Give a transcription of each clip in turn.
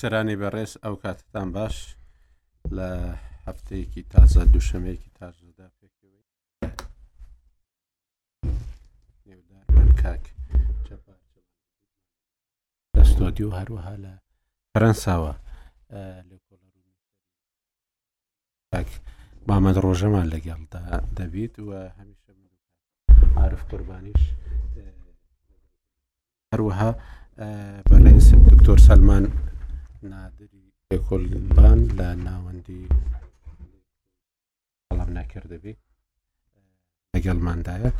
سەرانی بەڕێز ئەو کاتتان باش لە هەفتەیەکی تازە دووشەمەیەکی تازەدا پێکەوەی کاک لە ستۆدیو هەروەها لە فەرەنساوە مامەد ڕۆژەمان لەگەڵدا دەبیت و هەمیشە عرف قوربانیش هەروەها بەڕێز دکتۆر سەلمان نادری کۆلبان لە ناوەندی بەڵام نەکردبی لەگەڵماندایە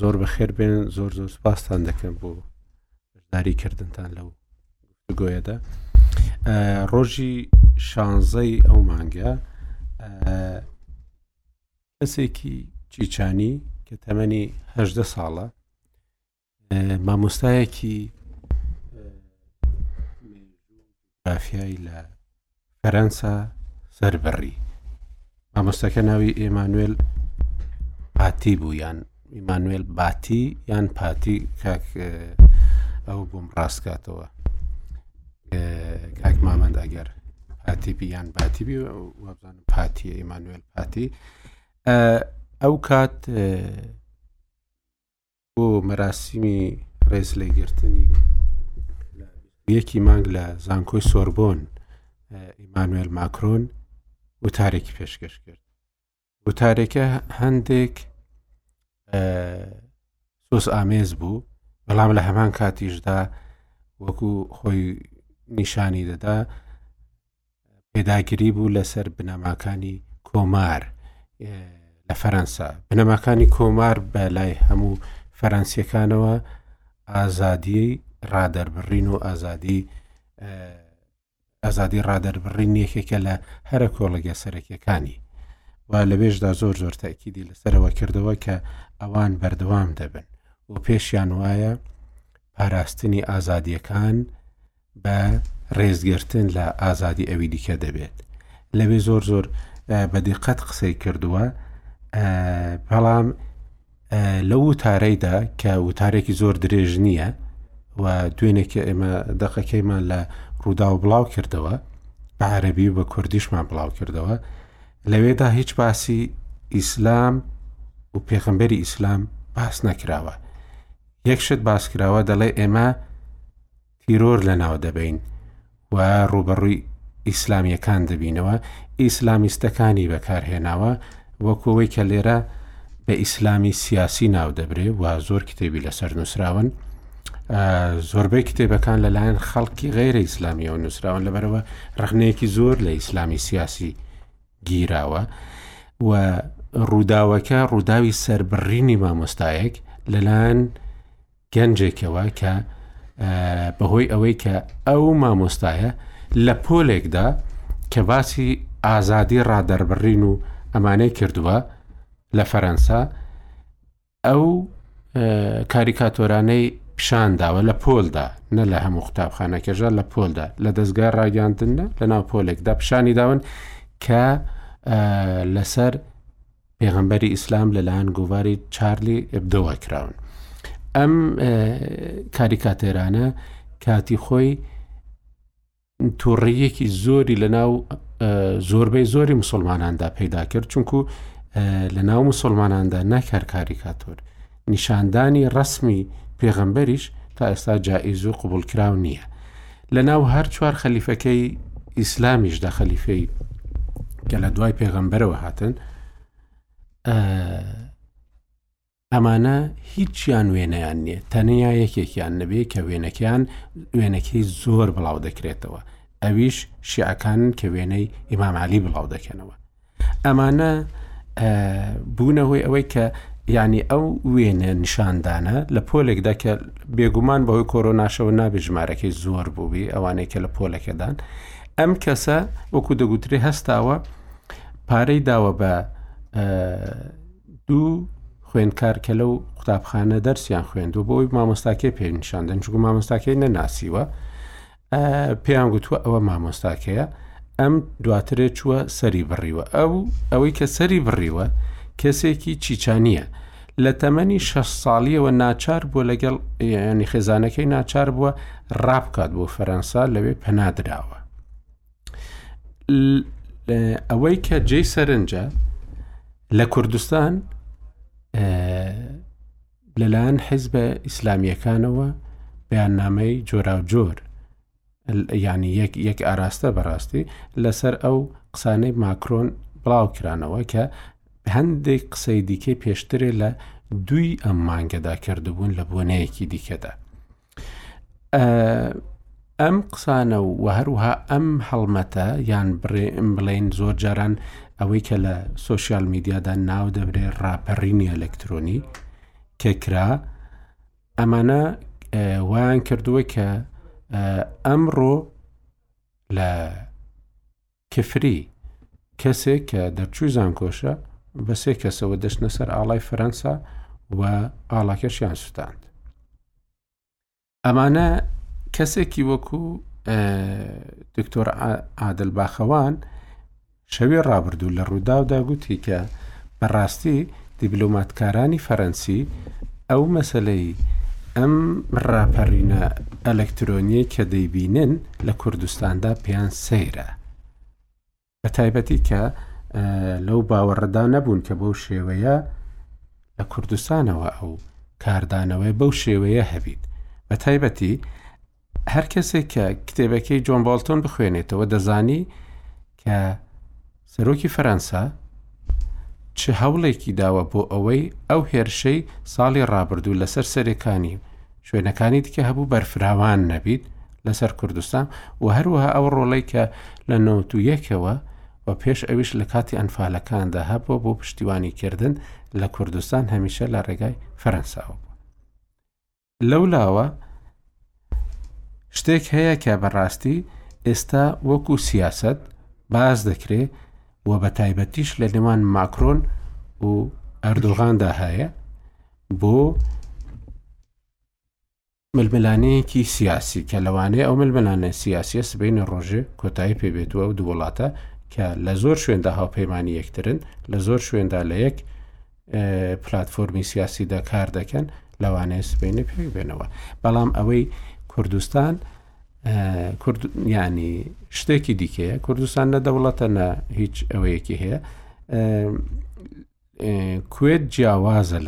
زۆر بەخێر بێن زۆر زۆر سپاستان دەکەم بۆ بەشداری کردنتان لەو گوۆیەدا ڕۆژی شانزەی ئەو مانگە کەسێکی چیچانی کە تەمەنی هەدە ساڵە مامۆستایەکی جوگرافیای لە فەرەنسا سەربڕی مامۆستەکە ناوی ئێمانوێل پاتی بوو یان ئیمانوێل باتی یان پاتی کاک ئەو بۆم ڕاستکاتەوە کاک مامەند ئەگەر هاتیبی یان باتیبی وابزانم پاتی ئیمانوێل پاتی ئەو کات بۆ مەراسیمی ڕێز لێگرتنی یەکی مانگ لە زانکۆی سۆربۆن ئیمانوێل ماکرۆن وتارێکی پێشکەش کرد وتارێکە هەندێک سۆس ئامێز بوو بەڵام لە هەمان کاتیشدا وەکو خۆی نیشانی دەدا پێداگری بوو لەسەر بنەماکانی کۆمار لە فەەنسا بنەماکانی کۆمار بە لای هەموو فەەنسیەکانەوە ئازادی ڕادەربڕین و ئازادی ئازادی ڕادەربڕین یەکێکە لە هەرە کۆڵگە سەرەکیەکانی و لەبێژدا زۆر زۆر تاکیدی لەسەرەوە کردەوە کە ئەوان بەردەوام دەبن و پێشیان وایە پاراستنی ئازادیەکان بە ڕێزگرتن لە ئازادی ئەوی دیکە دەبێت لەوێ زۆر زۆر بە دیقەت قسەی کردووە بەڵام لە وتارەیدا کە وتارێکی زۆر درێژ نییە و دوێنێکی ئێمە دەقەکەیمان لە ڕوودا و بڵاو کردەوە بە عەربی و بە کوردیشمان بڵاو کردەوە لەوێدا هیچ باسی ئیسلام و پێغمبەری ئیسلام باس نەکراوە یەکشت باس کراوە دەڵێ ئێمە تیرۆر لەناو دەبەین و ڕووبەڕووی ئیسلامیەکان دەبینەوە ئیسلامیستەکانی بەکارهێناوە وەکەوەی کە لێرە بە ئیسلامی سیاسی ناو دەبرێ و زۆر کتێبی لەسەر نووسراون زۆربەی کتێبەکان لەلایەن خەڵکی غیرە ئیسلامیەوە نووسراون لەبەرەوە ڕخنەیەکی زۆر لە ئیسلامی سیاسی گیراوە و ڕووداوەکە ڕووداوی سربڕینی مامۆستایەک لەلایەن گەنجێکەوە کە بەهۆی ئەوەی کە ئەو مامۆستایە لە پۆلێکدا کە باسی ئازادی ڕادەربڕین و ئەمانەی کردووە لە فەرەنسا ئەو کاریکاتۆرانەی پیشان داوە لە پۆلدا نە لە هەموو قوتابخانەکەژە لە پۆلدا لە دەستگای ڕاگەاندنە لە ناو پۆلێکدا پیشانی داون کە لەسەر پێغەمبەری ئیسلام لەلایەن گۆڤاری چارلی ئبدەوە کراون ئەم کاریکاتێرانە کاتی خۆی تووڕەیەکی زۆری لە ناو زۆربەی زۆری مسلماناندا پەیدا کرد چونکو لە ناو مسلماناندا نەکار کاریکاتۆر نیشاندانی ڕەسمی پێغەمبەریش تا ئێستا جائیز و قبوڵکراو نییە لە ناو هەر چوار خەلیفەکەی ئیسلامیشدا خەلیفەی کە لە دوای پێغەمبەرەوە هاتن ئەمانە هیچیان وێنەیان نییە تەنیا یەکێکیان نەبێ کە وێنەکەیان وێنەکەی زۆر بڵاو دەکرێتەوە ئەویش شیعەکان کە وێنەی ئیمامعالی بڵاو دەکەنەوە ئەمانە بوونە هۆی ئەوەی کە یعنی ئەو وێنە نیشاندانە لە پۆلێکدا کە بێگومان بەهۆی کۆرۆناشەوە نابێت ژمارەکەی زۆر بووبی ئەوانەی کە لە پۆلەکەدان ئەم کەسە وەکو دەگوترێ هەستاوە پارەی داوە بە دوو خوێندکار کە لەو قوتابخانە دەرسیان خوێندو بۆی مامۆستاکەی پێنیشاندن چگو مامۆستاکەی نەناسیوە پێیان گوتووە ئەوە مامۆستاکەیە ئەم دواترێ چووە سەری بڕیوە ئەو ئەوەی کە سەری بڕیوە کەسێکی چیچانیە لە تەمەنی شە ساڵیەوە ناچار بووە لەگەڵ ینی خێزانەکەی ناچار بووە ڕابکات بۆ فەرەنسا لەوێ پەنادراوە ئەوەی کە جێی سەرنجە لە کوردستان لەلایەن حیزبە ئیسلامییەکانەوە بەیاننامەی جۆراوجۆر یعنی یەک یەک ئاراستە بەڕاستی لەسەر ئەو قسانەی ماکرۆن بڵاو کرانەوە کە هەندێک قسەی دیکەی پێشترێ لە دوی ئەم مانگەدا کردبوون لە بۆنەیەکی دیکەدا ئەم قسانە و هەروها ئەم هەڵمەتە یان بڵێن زۆر جاران ئەوەی کە لە سوۆسیال میدیادا ناو دەبرێ ڕاپەڕینی ئەلکترۆنی کەکرا ئەمانە وایان کردووە کە ئەمڕۆ لە کفری، کەسێک کە دەرچووی زانکۆشە، بە سێ کەسەوە دەچنە سەر ئاڵای فەرەنسا و ئاڵاکەشیان سوتاند. ئەمانە کەسێکی وەکو دکتۆر عادل باخەوان شەوی ڕابردوو لە ڕووداودا گوتی کە بەڕاستی دیبلۆماتکارانی فەرەنسی ئەو مەسەلەی ئەم ڕاپەڕینە ئەلەکترۆنیەی کە دەیبینن لە کوردستاندا پێیان سەیرە بە تایبەتی کە لەو باوەڕدا نەبوون کە بەو شێوەیە لە کوردستانەوە ئەو کاردانەوەی بەو شێوەیە هەبیت بە تایبەتی هەر کەسێک کە کتێبەکەی جۆن بۆڵتۆن بخوێنێتەوە دەزانی کە سەرۆکی فەرەنسا چ هەوڵێکی داوە بۆ ئەوەی ئەو هێرشەی ساڵی ڕابردوو لەسەر سەرەکانی شوێنەکانی دیکە هەبوو بەرفراوان نەبیت لەسەر کوردستان و هەروەها ئەو ڕۆڵی کە لە نەوت و یەکەوە و پێش ئەویش لە کاتی ئەنفالەکاندا هەبووە بۆ پشتیوانی کردن لە کوردستان هەمیشە لە ڕێگای فەرەنساوە بوو. لەولاوە شتێک هەیە کە بەڕاستی ئێستا وەکو سیاست باز دەکرێ و بە تایبەتیش لە نێوان ماکرۆن و ئەردۆغاندا هەیە بۆ ململانەیەکی سیاسی کە لەوانەیە ئەو ململانە سیاسیە سبینە ڕۆژێ کۆتایی پێبێتوە و دووڵاتە کە لە زۆر شوێندا هاوپەیمانانی یەکترن لە زۆر شوێندا لە یەک پلاتفۆرمی سیاسیدا کار دەکەن لەوانەیە سبینە پێک بێنەوە بەڵام ئەوەی کوردستان ینی شتێکی دیکەیە کوردستان نە دەوڵەتە نە هیچ ئەوەیەکی هەیە کوێت جیاوازە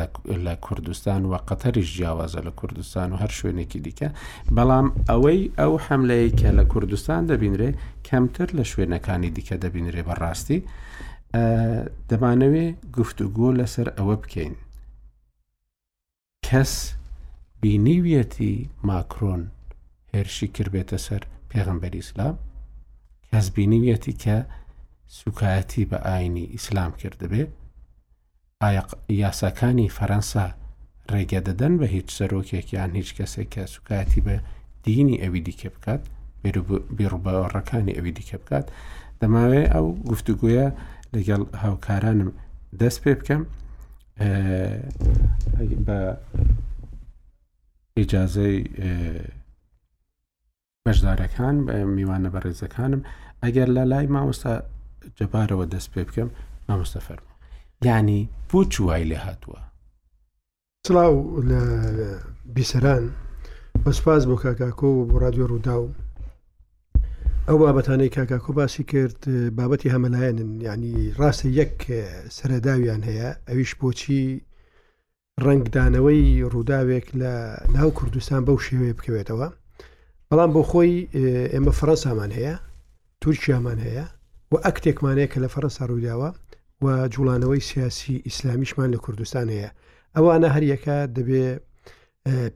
لە کوردستان و قەتەریش جیاوازە لە کوردستان و هەر شوێنێکی دیکە بەڵام ئەوەی ئەو حملەیە کە لە کوردستان دەبینرێ کەمتر لە شوێنەکانی دیکە دەبینرێ بەڕاستی دەمانەوێ گفتوگۆ لەسەر ئەوە بکەین کەس بینیویەتی ماکرۆن هێرشی کردبێتە سەر پێغمبەری ئیسلام کەس بینیویەتی کە سوکایەتی بە ئاینی ئیسلام کردبێ ئایا یاساکانی فەرەنسا ڕێگە دەدەن بە هیچ سەرۆکێک یان هیچ کەسێک کە سوکایەتی بە دینی ئەوی دیکە بکات بیڕوبەڕەکانی ئەوی دیکە بکات دەماوێ ئەو گفتوگویە لەگەڵ هاوکارانم دەست پێ بکەم بە ئیجاازەی بەشدارەکان میوانە بەڕێزەکانم ئەگەر لە لای مامۆستا جەبارەوە دەست پێ بکەم مامۆستا فەرمو یعنی بۆ چوای لێ هاتووە سلااو لە بیسەران بەسپاس بۆ کاکاکۆ و بۆ رادیۆ ڕوودا و ئەو بابەتانەی کاکاکۆ باسی کرد بابەتی هەمەلایەنن ینی ڕاستە یەک سەرەداویان هەیە ئەویش بۆچی ڕەنگدانەوەی ڕووداوێک لە ناو کوردستان بەو شێوەیە بکەوێتەوە بەڵام بۆ خۆی ئێمە فەرەنسامان هەیە تورکیامان هەیە و ئەکتێکمانەیە کە لە فەرەنسا ڕووداوە و جوڵانەوەی سیاسی ئیسلامیشمان لە کوردستان هەیە ئەوانە هەریەکە دەبێ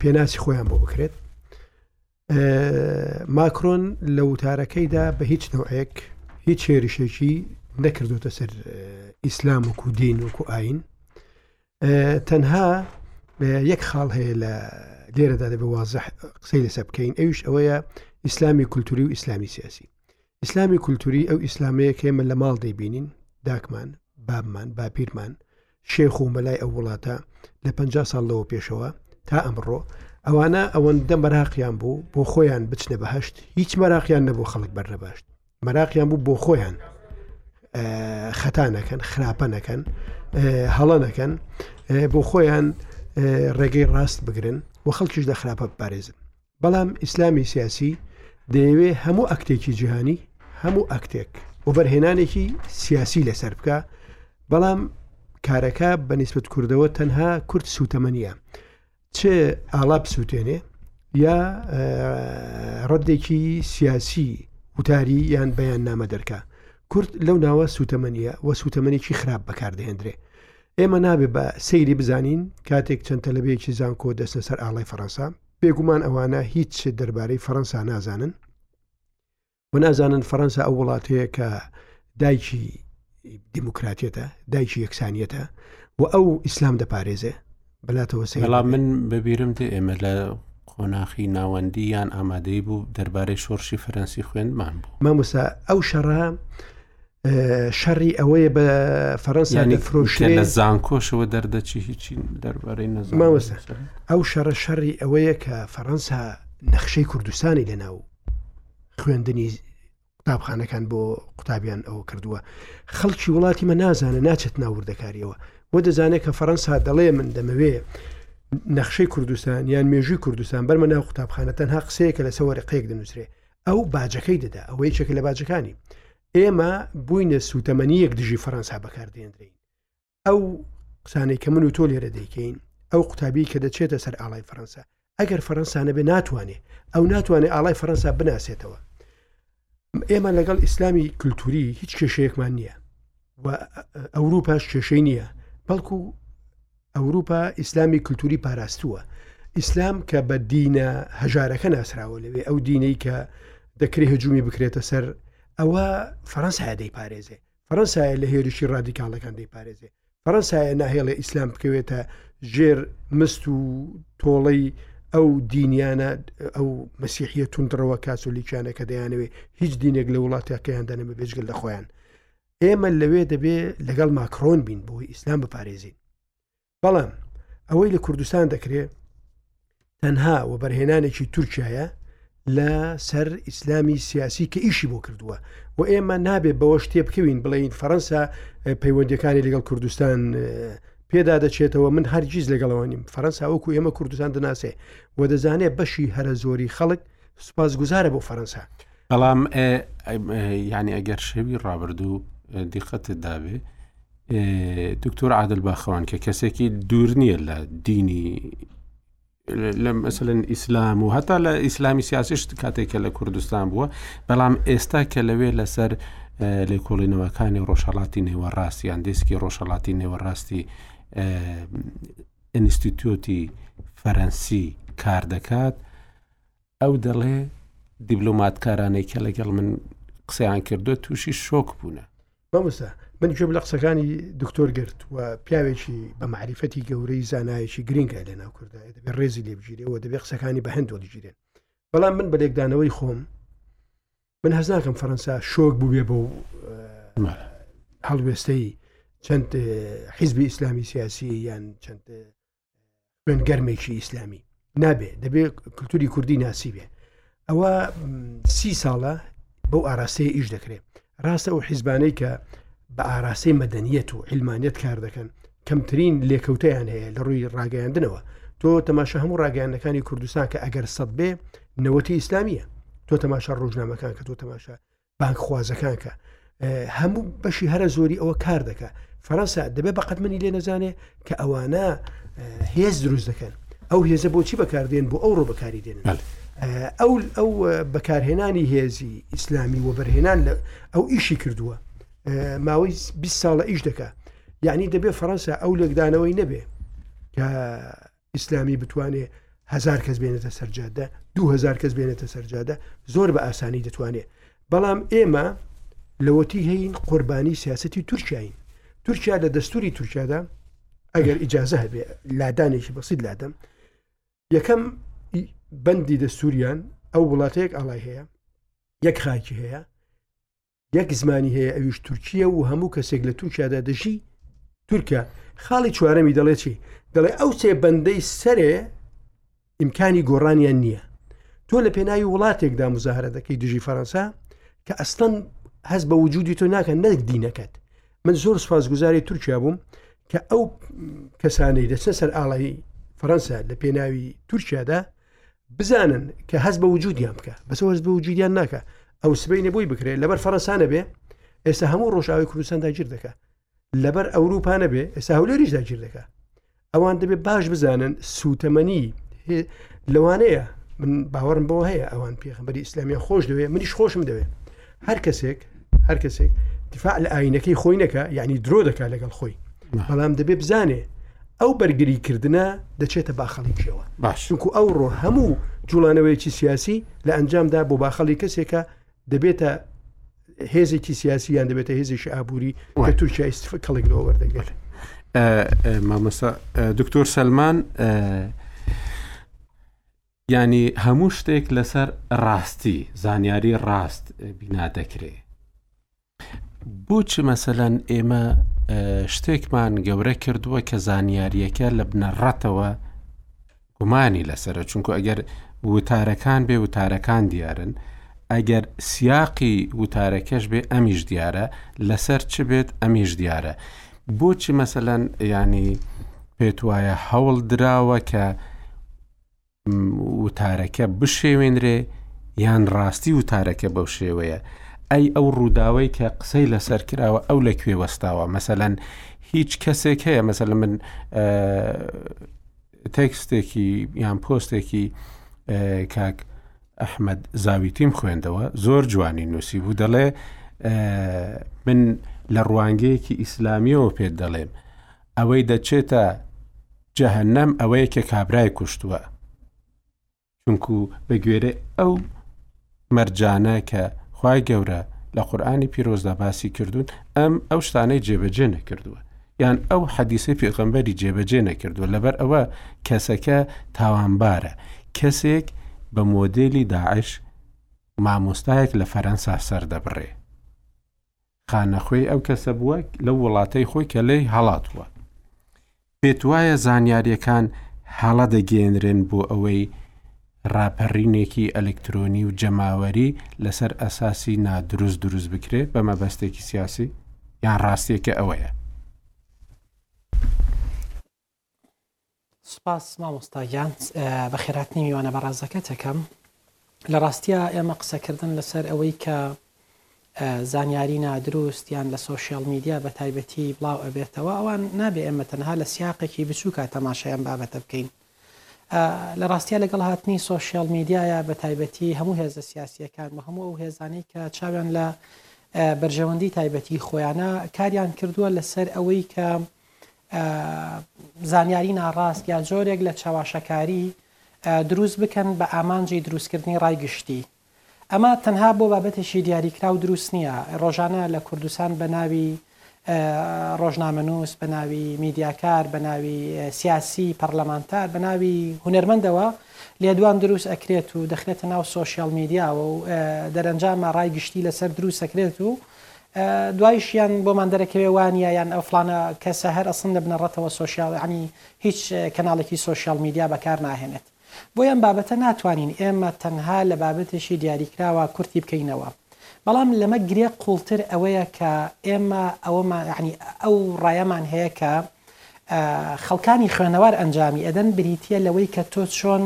پێناسی خۆیان بۆ بکرێت ماکرۆن لە وتارەکەیدا بە هیچ نوعێک هیچ هێرشێکی نەکردوتە سەر ئیسلام و کودین و کوئین تەنها یەک خاڵ هەیە لە لێرەدا دەبێ وازح قسەی لەسە بکەین ئەوش ئەوەیە ئیسلامی کولتوری و ئیسلامی سیاسی ئیسلامی کولتوری ئەو ئیسلامەیە کە ئێمە لە ماڵ دەیبینین داکمان بابمان باپیرمان شێخ و مەلای ئەو وڵاتە لە پ ساڵ لەوە پێشەوە تا ئەمڕۆ ئەوانە ئەوەندە مەراقیان بوو بۆ خۆیان بچنە بەهشت هیچ مەراقیان نەبوو خەڵک بەرنەباشت مەراقیان بوو بۆ خۆیان خەتا نەکەن خراپە نەکەن هەڵە نەکەن بۆ خۆیان ڕێگەی ڕاست بگرن و خەڵکیش لە خراپە بپارێزن بەڵام ئیسلامی سیاسی دەیەوێ هەموو ئەکتێکی جیهانی هەموو ئەکتێک وەبەرهێنانێکی سیاسی لەسەر بکە بەڵام کارەکە بە نسبت کوردەوە تەنها کورد سوتەمەنیە چ ئاڵا بسووتێنێ یا ڕدێکی سیاسی وتاری یان بەیان نامە دەرکە کورد لەو ناوە سوتەمەنیە و سوتەمەنێکی خراپ بەکاردەهێندرێ ئێمە نابێ بە سەیری بزانین کاتێک چەند تەلبەیەکی زانکۆ دەستە سەر ئاڵای فەڕەنسا بێگومان ئەوانە هیچ شت دەربارەی فەرەنسا نازانن و نازانن فەرەنسا ئەو وڵاتەیە کە دایکی دیموکراتێتە دایکی یەکسانیەتە و ئەو ئیسلام دەپارێزێ بەلاتەوە سەلا من ببیرم دێ ئێمە لە قۆناخی ناوەندی یان ئامادەی بوو دەربارەی شۆرشی فەرەنسی خوێندمان بوو مامۆسا ئەو شەڕە شەڕی ئەوەیە بە فەرەنسا فرۆشێ لە زانکۆشەوە دەردەچی هیچی دەربارەی نەزانمەوەسە ئەو شەڕە شەڕی ئەوەیە کە فەرەنسا نەخشەی کوردستانی لەناو خوێندنی قوتابخانەکان بۆ قوتابیان ئەوە کردووە خەڵکی وڵاتی مە نازانە ناچێت ناوردەکاریەوە بۆ دەزانێت کە فەەنسا دەڵێ من دەمەوێ نەخشەی کوردستان یان مێژووی کوردستان بەرمە ناو قوتابخانە تەنها قسەیە کە لەسەوەری قێک دەنووسێ ئەو باجەکەی دەدا ئەوە یەکێک لە باجەکانی ئێمە بووینە سوتەمەنیەک دژی فەەنسا بەکاردێنرین ئەو قسانەی کە من و تۆ لێرە دەیکەین ئەو قوتابی کە دەچێتە سەر ئاڵای فەەنسا ئەگەر فەەنسانە بێ ناتوانێ ئەو ناتوانێت ئاڵای فەەنسا بناسێتەوە ئێمە لەگەڵ ئیسلامی کللتوری هیچ کێشەیەکمان نییە و ئەوروپاش کێشەی نییە بەڵکو ئەوروپا ئیسلامی کلتوری پاراستووە ئیسلام کە بە دینە هەژارەکە ناسراوە لەوێ ئەو دینەی کە دەکری هەجومی بکرێتە سەر ئەوە فەەنسایە دەی پارێزێ فەەنسایە لە هێرشی ڕادیکالەکان دەی پارێزێ فەەنسایە ناهێڵێ ئیسلام بکەوێتە ژێر مست و تۆڵەی ئەو دینیانە ئەو مەسیحە تونندڕەوە کاسۆلیکیانە کە دەیانەوێ هیچ دینێک لە وڵاتەکەیان دەنەمە بێژگەل لە خۆیان ئێمە لەوێ دەبێ لەگەڵ ماکرۆن بین بۆی ئیسلام بپارێزین بەڵام ئەوەی لە کوردستان دەکرێت تەنها و بەرهێنانێکی تورکایە لە سەر ئیسلامی سیاسی کە ئیشی بۆ کردووە و ئێمە نابێت بەوە شتێ بکەوین بڵین فەەنسا پەیوەندەکانی لەگەڵ کوردستان پێدا دەچێتەوە من هەرگیز لەگەڵەوە نیم فەەنسا وەکو ئێمە کوردستان دەناسێ و دەزانێت بەشی هەرە زۆری خەڵک سوپاس گوزارە بۆ فەەنسا بەڵام یعنی ئەگەر شەوی ڕابردوو دیقەتت دابێ دکتۆر عادل باخەوان کە کەسێکی دوور نییە لە دینی لە مەسەن ئیسلام و هەتا لە ئیسلامی سیاسیشت کاتێکە لە کوردستان بووە بەڵام ئێستا کە لەوێ لەسەر لێکۆڵینەوەکانی ڕۆژهڵاتی نێوەڕاستیان دیسکی ڕۆژهڵاتی نێوەڕاستی ئینستیتوتی فەرەنسی کار دەکات ئەو دەڵێ دیبلۆماتکارانەی کە لەگەڵ من قسەیان کردو تووشی شۆک بوونە. مامۆستا من گوێم لە قسەکانی دکتۆر گرت و پیاوێکی بە معریفەتی گەورەی زانایەکی گرنگە لە ناو کوردە دەبێت ڕێزی لێبگیرێەوە دەبێ قسەکانی بە هەندۆ دەگیرێن بەڵام من بە لێکدانەوەی خۆم من هەز ناکەم فەەنسا شۆک بووێ بۆ هەڵوێستەی چەند حیزبی ئیسلامی سیاسی یان چەند خوێن گەرمێکی ئیسلامی نابێ دەبێ کللتوری کوردی ناسی بێ ئەوە سی ساڵە بەو ئاراستەیە ئیش دەکرێت ڕاستە ئەو حیزبانەی کە بە ئاراستەی مەدەنیەت و علمانیت کار دەکەن کەمترین لێکەوتیان هەیە لە ڕووی ڕاگەیاندنەوە تۆ تەماشا هەموو ڕاگەیانەکانی کوردستان کە ئەگەر سەد بێ نەوەتی ئیسلامیە تۆ تەماشا ڕۆژنامەکان کە تۆ تەماشا بانکخوازەکانکە هەموو بەشی هەرە زۆری ئەوە کار دەکە فەەنسا دەبێ بە قەتمەنی لێ نەزانێ کە ئەوانە هێز دروست دەکەن ئەو هێزە بۆچی بەکاردێن بۆ ئەو ڕۆ بەکاری دێن ئەو ئەو بەکارهێنانی هێزی ئیسلامی وەبەرهێنان لە ئەو ئیشی کردووە ماوەی 20 ساڵە ئیش دەکە یعنی دەبێ فەەنسا ئەو لێکدانەوەی نەبێ ئیسلامی بتوانێ هزار کەس بێنێتە سەرجادە دو هزار کەس بێنێتە سەرجادە زۆر بە ئاسانی دەتوانێت بەڵام ئێمە لەوەتی هەین قوربانی سیاستی تورکیاین تورکیا لە دەستوری تورکیادا ئەگەر ئیجازە هەبێ لادانێکی بەسیید لادەم یەکەم بەندی دەستوریان ئەو وڵاتەیەک ئاڵای هەیە یەک خاکی هەیە یەک زمانی هەیە ئەویش تورکیە و هەموو کەسێک لە تورکیادا دەژی تورکە خاڵی چوارەمی دەڵێ چی دەڵێ ئەو سێ بەندەی سەرێ ئیمکانی گۆڕانیان نییە تۆ لە پێناوی وڵاتێکدا مزاهرە دەکەی دژی فەەنسا کە ئەستەن هەز بە وجودی تۆ ناکە نەک دینەکەت من زۆر سپاسگوزاری تورکیا بووم کە ئەو کەسانەی دەچە سەر ئاڵایی فەەنسا لە پێناوی تورکیادا بزانن کە هەست بە وجودیان بکە بەسە هەست بە وجودیان ناکە ئەو سبینە بۆی بکرێت لەبەر فەرەنسانە بێ ئێستا هەموو ڕۆژاوی کوردستان داگیر دەکە لەبەر ئەوروپانە بێ ئێستا هەولێریش داگیر دەکە ئەوان دەبێت باش بزانن سووتەمەنی لەوانەیە من باوەڕم بۆ هەیە ئەوان پێخەمبەری ئیسلامیان خۆش دەوێ منیش خۆشم دەوێت هەر کەسێک هەر کەسێک دفاع لە ئاینەکەی خۆی نەکە یعنی درۆ دەکات لەگەڵ خۆی بەڵام دەبێ بزانێ ئەو بەرگری کردنە دەچێتە باخەڵیکیەوە باشونکو ئەو ڕۆ هەموو جوڵانەوەیەکی سیاسی لە ئەنجامدا بۆ باخەڵی کەسێکە دەبێتە هێزێکی سیاسی یان دەبێتە هێزێکی ئابووری کە تورکیا ئیسف کەڵک لەوە وەردەگرێت مامەسا دکتۆر سەلمان یانی هەموو شتێک لەسەر ڕاستی زانیاری ڕاست بینا دەکرێ بۆچ مەسەەن ئێمە شتێکمان گەورە کردووە کە زانیاریەکە لە بنەڕەتەوە گومانی لەسرە چونکو ئەگەر وتارەکان بێ وتارەکان دیارن ئەگەر سیاقی وتارەکەش بێ ئەمیش دیارە لەسەر چ بێت ئەمیش دیارە بۆچی مەسەەن ینی پێت وایە هەوڵ دراوە کە وتارەکە بشێوێنرێ یان ڕاستی وتارەکە بەو شێوەیە ئەی ئەو ڕووداوەی کە قسەی لەسەر کراوە ئەو لە کوێ وەستاوە مەسەەن هیچ کەسێک هەیە مەسە لە من تەکستێکی یان پۆستێکی کاک ئەحمد زاویتیم خوێندەوە زۆر جوانی نووسی بوو دەڵێ من لە ڕوانگەیەکی ئیسلامیەوە پێت دەڵێم ئەوەی دەچێتە جەهەنەم ئەوەیە کە کابرای کوشتوە چونکو بە گوێرەی ئەو مەرجانە کە خوای گەورە لە قورآانی پیرۆزدا باسی کردوون ئەم ئەو شتانەی جێبەجێ نەکردووە یان ئەو حەدیسەی پێغەمبەری جێبەجێ نەکردووە لەبەر ئەوە کەسەکە تاوانبارە کەسێک بە مۆدێلی داعش مامۆستایەک لە فەرەنسا سەردەبڕێ خانەخوێی ئەو کەسە بووە لەو وڵاتەی خۆی کە لێی هەڵاتووە. پێتوایە زانیارییەکان هەڵە دەگەیەنرێن بۆ ئەوەی ڕاپەرینێکی ئەلکترۆنی و جەماوەری لەسەر ئەساسی نادروست دروست بکرێ بە مەبەستێکی سیاسی؟ یان ڕاستیەکە ئەوەیە؟ سوپاس مامۆستا گیان بەخێراتنی میوانە بەڕێزەکەت دەکەم لە ڕاستیا ئێمە قسەکردن لەسەر ئەوەی کە زانیاری نادروست یان لە سوۆشیال میدیا بە تایبەتی بڵاو ئەبێتەوە ئەوان نابێ ئێمە تەنها لە سیاقێکی بچووکە تەماشایان بابەتە بکەین لە ڕاستیا لەگەڵ هاتنی سوۆشیال میدیایە بە تایبەتی هەموو هێزە سیاسیەکان و هەموو ئەو هێزانەی کە چاویان لە بەرژەوەندی تایبەتی خۆیانە کاریان کردووە لەسەر ئەوەی کە زانیاری ناڕاست یا جۆرێک لە چەواشەکاری دروست بکەن بە ئامانجی دروستکردنی ڕای گشتی ئەمە تەنها بۆ بابەتێکی دیاریکراو دروست نییە ڕۆژانە لە کوردستان بە ناوی ڕۆژنامەنووس بە ناوی میدیاکار بە ناوی سیاسی پەرلەمانتار بە ناوی هونەرمەندەوە لێدوان دروست ئەکرێت و دەخرێتە ناو سوۆسیال میدیاوە و دەرەنجامە ڕای گشتی لەسەر دروست سەکرێت و دوایشیان بۆمان دەرەکەوێ وانیە یان ئەو فڵانە کەسە هەر ئەسڵن لە بنەڕەتەوە سۆشیاڵ یانی هیچ کەناڵێکی سۆشیاڵ میدیا بەکار ناهێنێت بۆی ئەم بابەتە ناتوانین ئێمە تەنها لە بابەتێکی دیاریکراوە کورتی بکەینەوە بەڵام لەمە گرێ قوڵتر ئەوەیە کە ئێمە ئەوەمان یعنی ئەو ڕایەمان هەیە کە خەڵکانی خوێنەوار ئەنجامی ئەدەن بریتیە لەوەی کە تۆ چۆن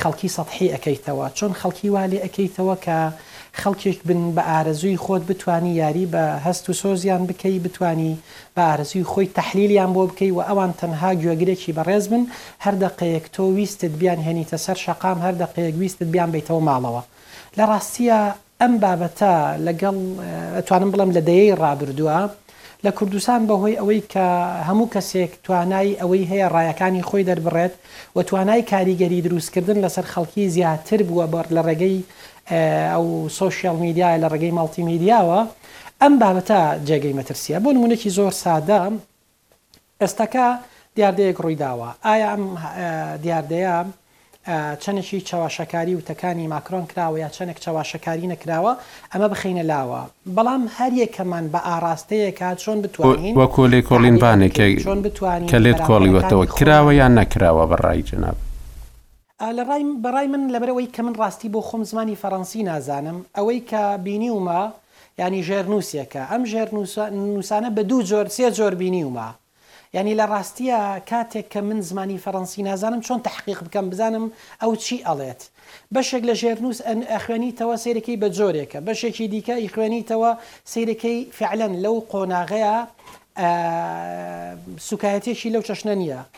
خەڵکی سەتحی ئەکەیتەوە چۆن خەڵکی وا لێ ئەکەیتەوە کە خەڵکێک بن بە ئارەزووی خۆت بتانی یاری بە هەست و سۆزیان بکەی بتانی بە ئارەزووی خۆی تەحلیلیان بۆ بکەی و ئەوان تەنها گوێگرێکی بەڕێز بن هەر دەقەیەک تۆ ویستت بیان هێنیتە سەر شەقام هەر دەقەیەک ویستت بیان بیتەوە ماڵەوە لە ڕاستیە ئەم بابەتە لەگەڵ ئەتوانم بڵێم لە دەیەی ڕابردووە لە کوردستان بە هۆی ئەوەی کە هەموو کەسێک توانای ئەوەی هەیە ڕایەکانی خۆی دەربڕێت و توانای کاریگەری دروستکردن لەسەر خەڵکی زیاتر بووە بەر لە ڕێگەی ئەو سۆشیال میدیایە لە ڕێگەی مەڵتی میدیاوە ئەم بابەتە جێگەی مەترسیە بۆ نمونەێکی زۆر سادە ئێستەکە دیاردەیەک ڕوویداوە، ئایا ئەم دیاردەیە چەنێکی چەواشەکاری وتەکانی ماکرۆن کراوە یا چەنێک چەواشەکاری نەکراوە ئەمە بخەینە لاوە، بەڵام هەر یەکەمان بە ئاڕاستەیەکە چۆن بتوانین وەکو لێکۆڵینڤانێکێک کە لێت کۆڵیوەتەوە کراوە یان نەکراوە بە ڕای جەنابت؟ ئا لە ڕای بە ڕای من لەبەر ئەوەی کە من ڕاستی بۆ خۆم زمانی فەڕەنسی نازانم ئەوەی کە بینیومە یانی ژێرنووسێکە ئەم ژێرنووسە نووسانە بە دوو جۆر سێ جۆر بینیومە یانی لە ڕاستییا کاتێک کە من زمانی فەڕەنسی نازانم چۆن تەحقیق بکەم بزانم ئەو چی ئەڵێت بەشێک لە ژێرنووس ئەن ئەخوێنیتەوە سەیرەکەی بە جۆرێکە بەشێکی دیکە ئیخوێنیتەوە سەیرەکەی فعلەن لەو قۆناغەیە ئا سووکایەتیەکی لەو چەشنە نییە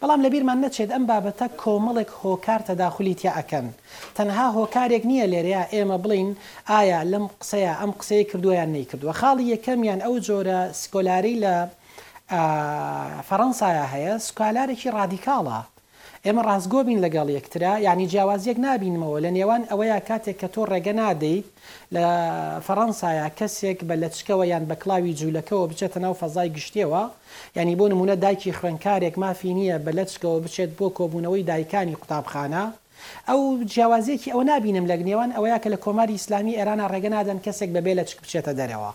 بەڵام لەبیرمان نەچێت ئەم بابەتە کۆمەڵێک هۆکار تەداخولی تیا ئەکەن تەنها هۆکارێک نیە لێرەیا ئێمە بڵێین ئایا لەم قسەیا ئەم قسەی کردوە یان نەیکردوە خاڵی یەکەم یان ئەو جۆرە سکۆلارەی لە فەرەنسایا هەیە سکالارێکی ڕادیکاڵە ئێمە ڕاستگۆ بین لەگەڵ یەکترا یانی جیاوازیەک نابینمەوە لە نێوان ئەوەیا کاتێک کە تۆ ڕێگە نادەیت لە فەرەنسایا کەسێک بە لەچکەوە یان بە کڵاوی جوولەکەوە بچێتە ناو فەزای گشتییەوە، یانی بۆ نموونە دایکی خوێندکارێک مافی نییە بە لەچکەوە بچێت بۆ کۆبوونەوەی دایکانی قوتابخانە، ئەو جیاوازییەکی ئەوە نابینم لە نێوان ئەوەیا کە لە کۆماری ئیسلامیی ئێرانا ڕێگە نادەن کەسێک بە بێ لەچک بچێتە دەرەوە.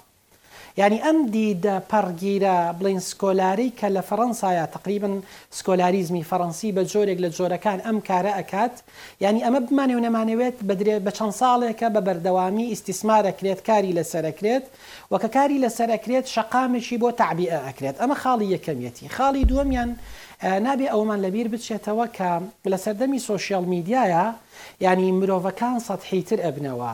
یانی ئەم دیدە پەڕگیرە، بڵێین سکۆلاری کە لە فەڕەنسایە، تەقریبەن سکۆلاریزمی فەڕەنسی بە جۆرێک لە جۆرەکان ئەم کارە ئەکات، یانی ئەمە بمانێ و نەمانەوێت بە درێ بە چەند ساڵێکە بە بەردەوامی ئیستیسمار ئەکرێت کاری لەسەر ئەکرێت و کە کاری لەسەر ئەکرێت شەقامێکی بۆ تەعبیئە ئەکرێت ئەمە خاڵی یەکەمیەتی خاڵی دووەمیان نابێ ئەوەمان لە بیر بچێتەوە کە لە سەردەمی سۆشیاڵ میدیایە یانی مرۆڤەکان سەتحیتر ئەبنەوە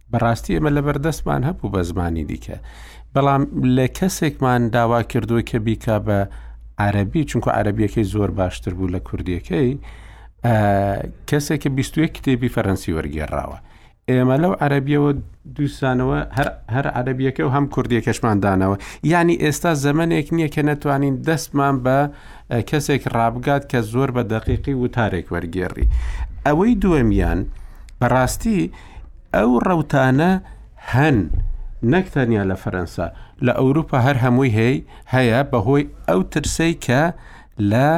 بەڕاستی ئێمە لەبەر دەستمان هەبوو بە زمانی دیکە بەڵام لە کەسێکمان داوا کردووە کە بیکا بە عربی چونکە عربیەکەی زۆر باشتر بوو لە کوردیەکەی کەسێکە بیستوێ کتێبی فەرەنسی وەرگێڕاوە ئێمە لەو عەربیەوە دووسانەوە هەر عەربیەکە و هەم کوردیەکەشمان دانەوە ینی ئێستا زەمنێک نییە کە نەتوانین دەستمان بە کەسێک ڕابگات کە زۆر بە دەقیقی وتارێک وەرگێڕی ئەوەی دووەمیان بەڕاستی ئەو ڕەوتانە هەن نەک تەنیا لە فەرەنسا لە ئەوروپا هەر هەمووی هەیە هەیە بەهۆی ئەو ترسەی کە لە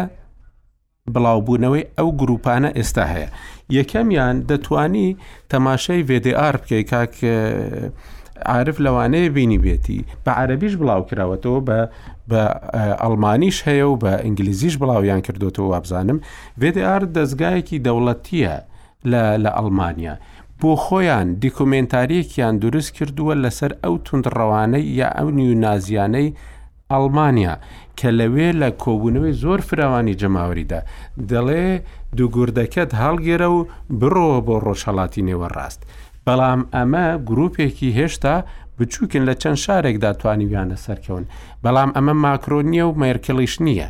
بڵاوبوونەوەی ئەو گروپانە ئێستا هەیە یەکەمیان دەتانی تەماشای VDR بکەی کاک عاعرف لەوانەیە بینی بێتی بە عەربیش بڵاو کراوەتەوە بە بە ئەلمانیش هەیە و بە ئینگلیزیش بڵاویان کردوەوە وابزانم VDR دەستگایەکی دەوڵەتیە لە لە ئەڵمانیا بۆ خۆیان دیکۆمێنتاریەکیان دروست کردووە لەسەر ئەو توندڕەوانەی یا ئەو نیونازیانەی ئەڵمانیا کە لەوێ لە کۆبوونەوەی زۆر فراوانی جەماوەریدا دەڵێ دوگوردەکەت هەڵگێرە و بڕۆوە بۆ ڕۆژهەڵاتی نێوەڕاست بەڵام ئەمە گروپێکی هێشتا بچووکن لە چەند شارێکدا توانیویانە سەرکەون بەڵام ئەمە ماکرۆ نییە و مێرکڵیش نییە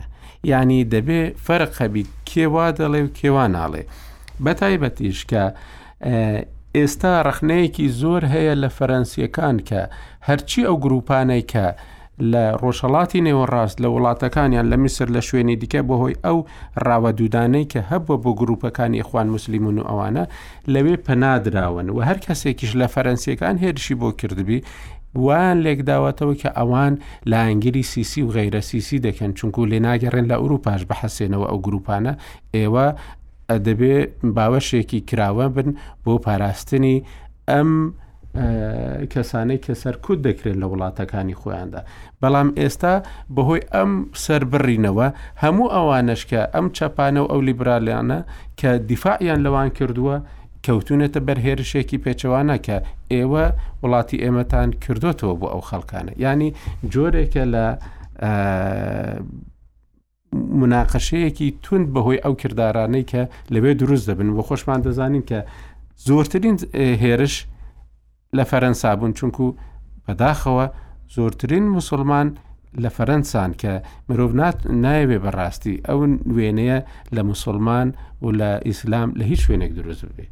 یانی دەبێ فەرق هەبیت کێ وا دەڵێ و کێ وا ناڵێ بە تایبەتیش کە ئێستا ڕخنەیەکی زۆر هەیە لە فەرەنسیەکان کە هەرچی ئەو گروپانەی کە لە ڕۆژهڵاتی نێوەڕاست لە وڵاتەکانیان لە میسر لە شوێنی دیکە بەهۆی ئەو ڕاوە دوودانەی کە هەبووە بۆ گروپەکانی خوان مسللیمون و ئەوانە لەوێ پەنا دراون و هەر کەسێکیش لە فەرەنسیەکان هێرشی بۆ کردبی وان لێکداوەتەوە کە ئەوان لایەنگری سیسی و غیرە سیسی دەکەن چونکو لێ ناگەڕێن لە ئوروپاش بحەسێنەوە ئەو گروپانە ئێوە دەبێ باوەشێکی کراوە بن بۆ پاراستنی ئەم کەسانەی کە سەرکوت دەکرێن لە وڵاتەکانی خۆیاندا بەڵام ئێستا بەهۆی ئەم سربڕینەوە هەموو ئەوانش کە ئەم چەپانە و ئەو لیبرالیانە کە دیفاعیان لەوان کردووە کەوتونەتە بەر هێرشێکی پێچەوانە کە ئێوە وڵاتی ئێمەتان کردوتەوە بۆ ئەو خەڵکانە ینی جۆرێکە لە مناقەشەیەکی توند بەهۆی ئەو کردارانەی کە لەوێ دروست دەبن و خۆشمان دەزانین کە زۆرترین هێرش لە فەرەنسا بوون چونکو بەداخەوە زۆرترین مسلمان لە فەرەنسان کە مرۆڤ نایەوێ بەڕاستی ئەو وێنەیە لە مسلمان و لە ئیسلام لە هیچ شوێنێک دروست بێت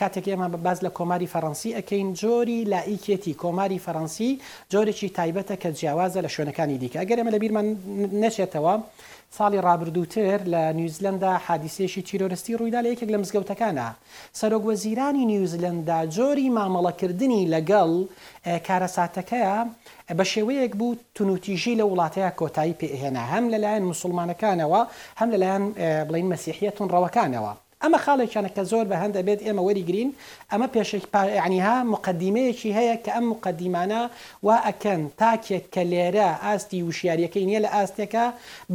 کاتێک ئێمە باس لە کۆماری فەرەنسی ئەکەین جۆری لائیکێتی کۆماری فەرەنسی جۆرێکی تایبەتە کە جیاوازە لە شوێنەکانی دیکە ئەگەر ئێمە لە بیرمان نەچێتەوە ساڵی ڕابردووتر لە نیوزلندا حادیسێکی تیرۆرستی ڕوویدا لە یەکێک لە مزگەوتەکانە سەرۆک وەزیرانی نیوزلندا جۆری مامەڵەکردنی لەگەڵ کارەساتەکەیە بە شێوەیەک بوو تونوتیژی لە وڵاتەیە کۆتایی پێهێنا هەم لەلایەن مسلمانەکانەوە هەم لەلایەن بڵین مەسیحەتون ڕەوەکانەوە ئەمە خاڵێکیانە کە زۆر بەهەند ئەبێت ئێمە وەری گرین ئەمە پێشەکی پا یەعنی ها موقەدیمەیەکی هەیە کە ئەم موقەدیمانە وا ئەکەن تاکێک کە لێرە ئاستی وشیاریەکەی نیە لە ئاستێکا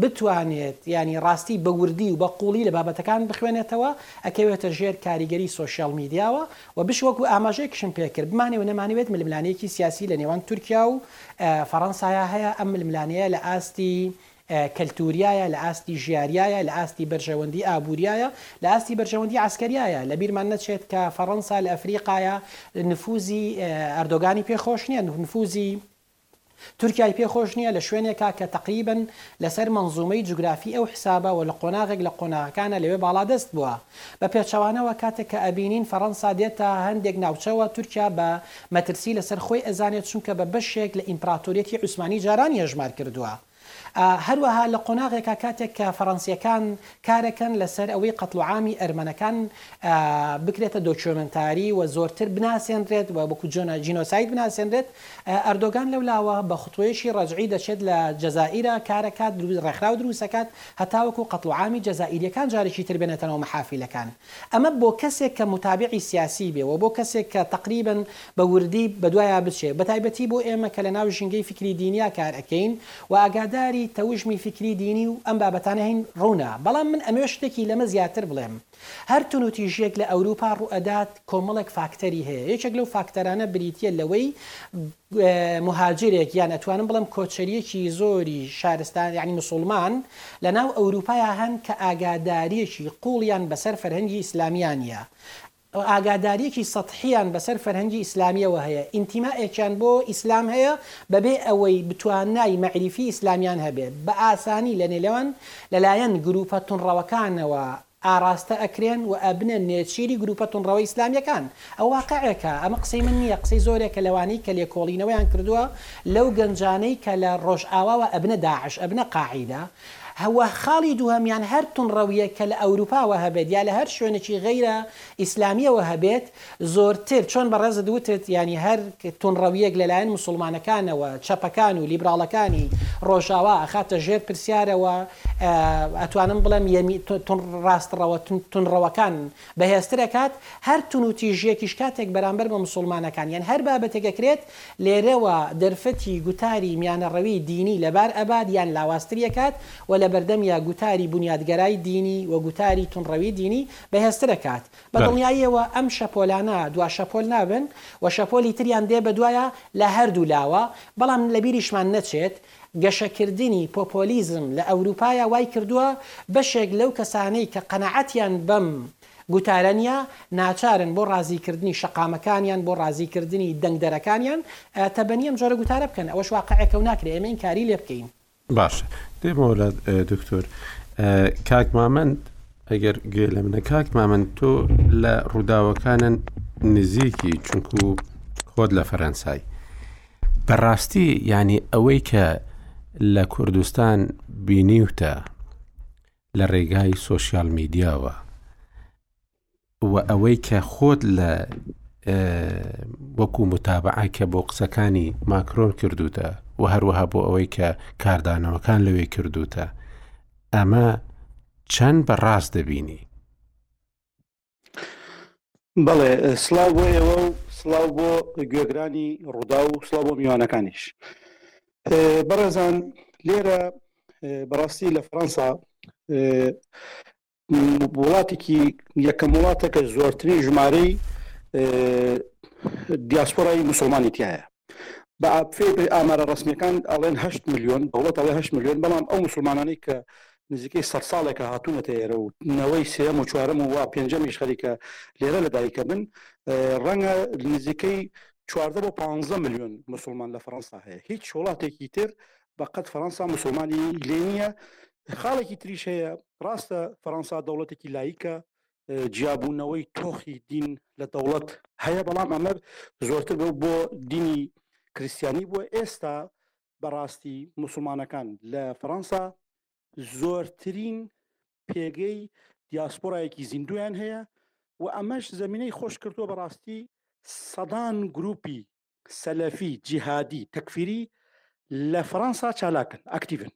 بتوانێت یانی ڕاستی بە وردی و بە قوڵی لە بابەتەکان بخوێنێتەوە ئەکەوێتە ژێر کاریگەری سۆشیاڵ میدیاوە و بش وەکو ئاماژەیەکشم پێ کرد بمانێ و نەمانەوێت ململانێیەکی سیاسی لە نێوان تورکیا و فەڕەنسایا هەیە ئەم ململانێیە لە ئاستی کەلتووریایە، لە ئاستی ژیاریایە، لە ئاستی بەرژەوەندی ئابووریایە، لە ئاستی بەرژەوەندی عەسکەریایە. لە بیرمان نەچێت کە فەڕەنسا لە ئەفریقایا نفووزی ئەردۆگانی پێ خۆش نییە، نفووزی تورکیای پێ خۆش نییە، لە شوێنێکا کە تەقریبەن لە سەر مەنزوومەی جوگرافی ئەو حیسابە و لە قۆناغێک لە قۆناغەکانا لەوێ باڵادەست بووە. بە پێچەوانەوە کاتێک کە ئەبینین فەڕەنسا دێتە هەندێک ناوچە و تورکیا بە مەترسی لە سەر خۆی ئەزانێت چونکە بە بەشێک لە ئیمپراتۆریەتی عوسمانی جارانی هەژمار کردووە. هەروەها لە قۆناغێکا کاتێک کە فەرەنسییەکان کارەکەن لەسەر ئەوەی قەتڵوعامی ئەرمەنەکان بکرێتە دۆکیۆمێنتاری و زۆرتر بناسێنرێت و وەکو جینۆساید بناسێنرێت، ئەردۆگان لەو لاوە بە خطوەیەکی ڕەجعی دەچێت لە جەزائیرا کارەکات، ڕێکخراو دروستەکات هەتاوەکو قەتڵوعامی جەزائیرییەکان جارێکی تر بێنێتەنەوە مەحافیلەکان. ئەمە بۆ کەسێک کە موتابعی سیاسی بێ و بۆ کەسێک کە تەقریبا بە وردی بە دوایا بچێ، بە تایبەتی بۆ ئێمە کە لە ناو ژینگەی فیکری دینیا کار ئەکەین و ئاگاداری تەوژمی فیکری دینی و ئەم بابەتانە هەین ڕوونە. بەڵام من ئەمەوێ شتێکی لەمە زیاتر بڵێم. هەر تونوتیژییەک لە ئەوروپا ڕووئەدات کۆمەڵێک فاکتەری هەیە. یەکێک لەو فاکتەرانە بریتییە لەوەی موهاجرێک یان ئەتوانم بڵێم کۆچەریەکی زۆری شارستان یانی مسوڵمان لە ناو ئەوروپایا هەن کە ئاگاداریەکی قوڵیان بە سەر فەرهەنگی ئیسلامییا نیە ئاگاداریەکی سەتحیان بە سەر فەرهەنگی ئیسلامیەوە هەیە ئینتیمائێکیان بۆ ئیسلام هەیە بە بێ ئەوەی بتوانای مەعریفی ئیسلامیان هەبێت بە ئاسانی لە نێلێوان لە لایەن گروپە تونڕەوەکانەوە ئاڕاستە ئەکرێن و ئەبنە نێچیری گروپە توندڕەوە ئیسلامیەکان. ئەوە واقعێکە، ئەمە قسەی من نیە، قسەی زۆرێکە لەوانەی کە لێکۆڵینەوەیان کردوە لەو گەنجانەی کە لە ڕۆژئاواوە ئەبنە داعش، ئەبنە قاعیدە. وە خاڵی دوهەمیان هەر توندڕەویەک کە لە ئەوروپاوە هەبێت یا لە هەر شوێنێکی غەیرە ئیسلامیەوە هەبێت، زۆرتر چۆن بەڕێزت وتت یانی هەر توندڕەویەک لەلایەن موسوڵمانەکانەوە چەپەکان و لیبراڵەکانی ڕۆژاوا ئەخاتە ژێر پرسیارەوە ئەتوانم بڵێم یەمی ڕاستڕەوە توندڕەوەکان بەهێزتر ئەکات هەر تونوتیژیەکیش کاتێک بەرامبەر بە موسوڵمانەکان یان هەر بابەتێک ئەکرێت لێرەوە دەرفەتی گوتاری میانەڕەوی دینی لەبار ئەبات یان لاوازتری ئەکات و لەبەردەمیا گوتاری بونیادگەرای دینی و گوتاری توندڕەوی دینی بەهێزتر ئەکات بەدڵنیاییەوە ئەم شەپۆلانە دوا شەپۆل نابن و شەپۆلی تریان دێ بەدوایا لە هەردوو لاوە، بەڵام لەبیریشمان نەچێت گەشەکردنی پۆپۆلیزم لە ئەوروپایا وای کردووە بەشێک لەو کەسانەی کە قەناعەتیان بەم گوتارە نیە ناچارن بۆ ڕازیکردنی شەقامەکانیان بۆ ڕازیکردنی دەنگدەرەکانیان تەبەنی ئەم جۆرە گوتارە بکەن ئەوەش واقعێکە و ناکرێ ئێمە ئینکاری لێ بکەین. باشە دێمەوە لات دکتۆر کاک مامەند ئەگەر گوێ لە منە کاک مامەند تۆ لە ڕووداوەکانن نزیکی چونکو خۆت لە فەرەنسای بەڕاستی ینی ئەوەی کە لە کوردستان بینیوتە لە ڕێگای سوۆسیال میدیاوە وە ئەوەی کە خۆت لە وەکو متابعە کە بۆ قسەکانی ماکرۆن کردوتە و هەروەها بۆ ئەوەی کە کاردانەوەکان لەوێ کردوتە ئەمە چەند بە ڕاست دەبینی بەڵێ سلااو بۆ ئێوە و سلااو بۆ گوێگرانی ڕوودا و سڵا بۆ میوانەکانیش بەڕێزان لێرە بەڕاستی لە فەەنسا وڵاتێکی یەکەم وڵاتە کە زۆرترین ژمارەی دیاسپۆرای مسلمانی تایە بە ئاپێ ئامارە ڕسمیەکان ئەڵێن هه میلیۆن دەوڵەت ئەڵێ هه میلیۆن بەڵام ئەو مسلمانانی کە نزیکەی سە ساڵێکە هاتوونەتە ئێرە و نەوەی سێم و چوارم و وا پێنجەمیش خەریکە لێرە لە دایکە بن ڕەنگە نزیکەی چواردە بۆ پ میلیۆن مسلمان لە فەەنسا هەیە هیچ وڵاتێکی تر بەقەد فەرەنسا موسڵمانی لێ نییە خاڵێکی تریش هەیە ڕاستە فەرەنسا دەوڵەتێکی لایکە جیابوونەوەی تۆخی دین لە دەوڵەت هەیە بەڵام ئەمە زۆرتر بۆ بۆ دینی کریسیانی بووە ئێستا بەڕاستی مسلمانەکان لە فەرەنسا زۆرترین پێگەی دیاسپۆرایەکی زیندویان هەیە و ئەمەش زمینەی خۆش کردووە بەڕاستی سەدان گروپی سەلەفی جیهادی تەکفیری لە فەرەنسا چالاکن ئەکتیڤن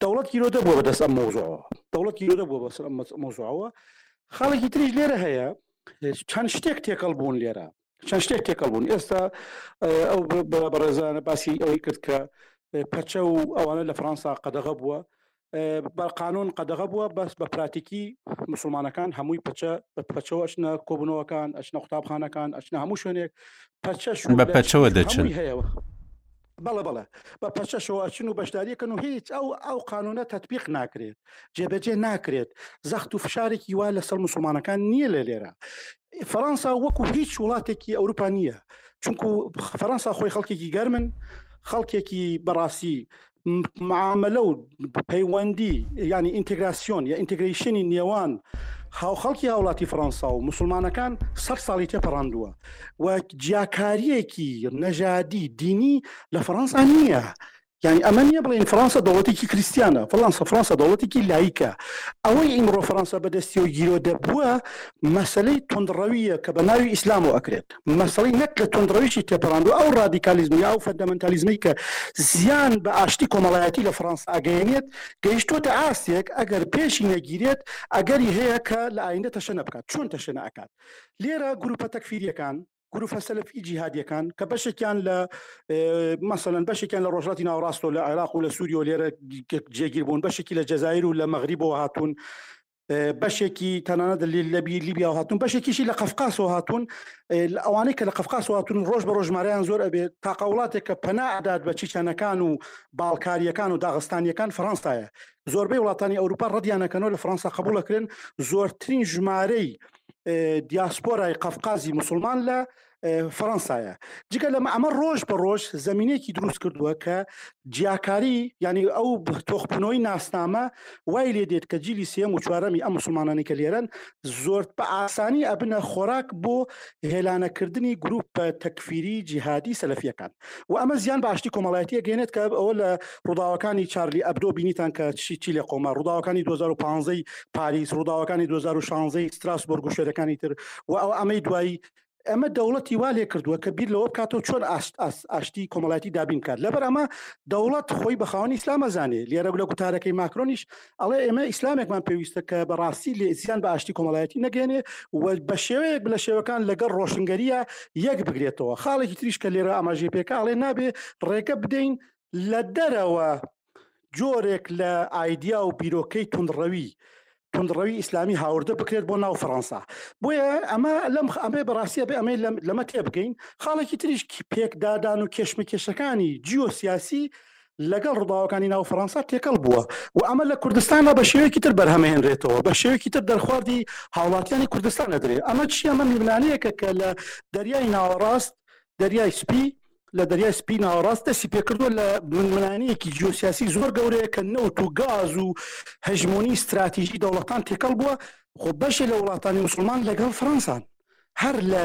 دەوڵەت گیرۆدە بووە بەدەست ئەم مەوزوعەوە دەوڵەت گیرۆدە بووە بەسەر ئەم مەوزوعەوە خاڵێکی تریش لێرە هەیە چەند شتێک تێکەڵ بوون لێرە چەند شتێک تێکەڵ بوون ئێستا ئەو بەڕێزانە باسی ئەوەی کرد کە پەچە و ئەوانە لە فەرەنسا قەدەغە بووە بە قانون قەدەغە بووە بەس بە پراتیکی مسلمانەکان هەمووی پچە بە پچەوە ئەچنە کۆبنەوەکان ئەچنە قوتابخانەکان ئەچنە هەموو شوێنێک پچەش بە پچەوە دەچن هەیەەوە بەڵە بەڵە بە پچەشەوە ئەچن و بەشداریەکەن و هیچ ئەو ئەو قانونە تەتبیق ناکرێت جێبەجێ ناکرێت زەخت و فشارێکی وا لەسەر مسلمانەکان نییە لە لێرە فەەنسا وەکو هیچ وڵاتێکی ئەوروپا نییە چونکو فەەنسا خۆی خەڵکێکی گەرمن خەڵکێکی بەڕاستی معاملە و پەیوەندی ینی ئینتەگراسیۆن یا ئینتەگریشنی نێوان هاوخەڵکی هاوڵاتی فەڕەنسا و مسلمانەکان سەر ساڵی تێپەڕاندووە و جیاکاریەکی نەژادی دینی لە فەڕەنسا نییە یعنی ئەمە نیە بڵین فرانسە دەوڵەتێکی کریسیانە فلانسە فرانسە دەوڵەتێکی لایکە ئەوەی ئیمڕۆ فەرەنسا بەدەستیەوە گیرۆدە بووە مەسلەی تندڕەویە کە بە ناوی ئیسلام و ئەکرێت مەسەڵی نەک کە توندڕەویی تێپەڕاندوە، ئەو ڕادیکالیزم یا ئەو فەندەمەنتالیزمەی کە زیان بە ئاشتی کۆمەڵایەتی لە فڕانسە ئەگەیەنێت، گەیشتووەتە ئاستێک ئەگەر پێشی نەگیرێت، ئەگەری هەیە کە لە ئایندە تەشەنە بکات. چۆن تەشەنە ئەکات؟ لێرە گروپە تەکفیرییەکان، گروفە سەلەفیی جیهادییەکان کە بەشێکیان لە مەسەلەن بەشێکیان لە ڕۆژهەڵاتی ناوەڕاست و لە عێراق و لە سووریە و لێرە جێگیر بوون، بەشێکی لە جەزایر و لە مەغریبەوە هاتوون، بەشێکی تەنانەت لەبی لیبیا هاتون بەشێکیشی لە قەفقاسەوە هاتون ئەوانەی کە لە قەفقاسەوە هاتون ڕۆژ بە ڕۆژماریان زۆر ئەبێت تاقا وڵاتێک کە پەنا ئەدات بە چیچەنەکان و باڵکاریەکان و داغستانیەکان فەرەنسایە زۆربەی وڵاتانی ئەوروپا ڕدیانەکەنەوە لە فەرەنسا قبولەکرێن زۆرترین ژمارەی دیاسپۆرای قەفقازی مسلمان لە فەرەنسایە جگە لەمە ئەمە ڕۆژ بە ڕۆژ زمینێکی دروست کردووە کە جیاکاری ینی ئەو تۆخبنەوەی ناسنامە وای لێ دێت کە جیلی سێم و چوارەمی ئەم مسلمانانی کە لێرن زۆر بە ئاسانی ئەبنە خۆراک بۆ هێلانەکردنی گروپ بە تەکفیری جیهادی سەلفیەکان و ئەمە زیان باشتی کۆمەڵایەتی گەێنێت کە ئەوە لە ڕووداوەکانی چارلی ئەبدۆ بینیتان کە چی چی لە قۆما ڕووداوەکانی 2015 پاریس ڕووداوەکانی 2016 ستراسبۆرگ و شوێنەکانی تر و ئەو ئەمەی دوایی ئەمە دەوڵەتی وا لێ کردووە کە بیر لەوە بکاتەوە چۆن ئاشت ئاشتی کۆمەڵایەتی دابین بکات لەبەر ئەمە دەوڵەت خۆی بە خاوەنی ئیسلامە زانێ لێرە لە گوتارەکەی ماکرۆنیش ئەڵێ ئێمە ئیسلامێکمان پێویستە کە بەڕاستی لێ زیان بە ئاشتی کۆمەڵایەتی نەگەێنێ و بە شێوەیەک لە شێوەکان لەگەڵ ڕۆشنگەریە یەک بگرێتەوە خاڵێکی تریش کە لێرە ئاماژی پێکاڵێ نابێ ڕێگە بدەین لە دەرەوە جۆرێک لە ئایدیا و بیرۆکەی توندڕەوی توندڕەوی ئیسلامی هاوردە بکرێت بۆ ناو فەڕەنسا بۆیە ئەمە لەم ئەمێ بەڕاستە بێ ئەمەی لەمە تێ بگەین خاڵێکی تریش پێکدادان و کێشمە کێشەکانی جیۆ سیاسی لەگەڵ ڕووداوەکانی ناو فەڕەنسا تێکەڵ بووە و ئەمە لە کوردستانە بە شێوەیەکی تر بەرهەمهێنرێتەوە بە شێوەیەکی تر دەرخواردی هاوڵاتیانی کوردستان نەدرێت ئەمە چی ئەمە میمنانەیەکە کە لە دەریای ناوەڕاست دەریای سپی لە دەریای سپی ناوەڕاست دەستی پێکردووە لە ململانەیەکی جیۆسیاسی زۆر گەورەیە کە نەوت و گاز و هەژمۆنی ستراتیژی دەوڵەتان تێکەڵ بووە خۆ بەشێ لە وڵاتانی مسلمان لەگەڵ فەرەنسان هەر لە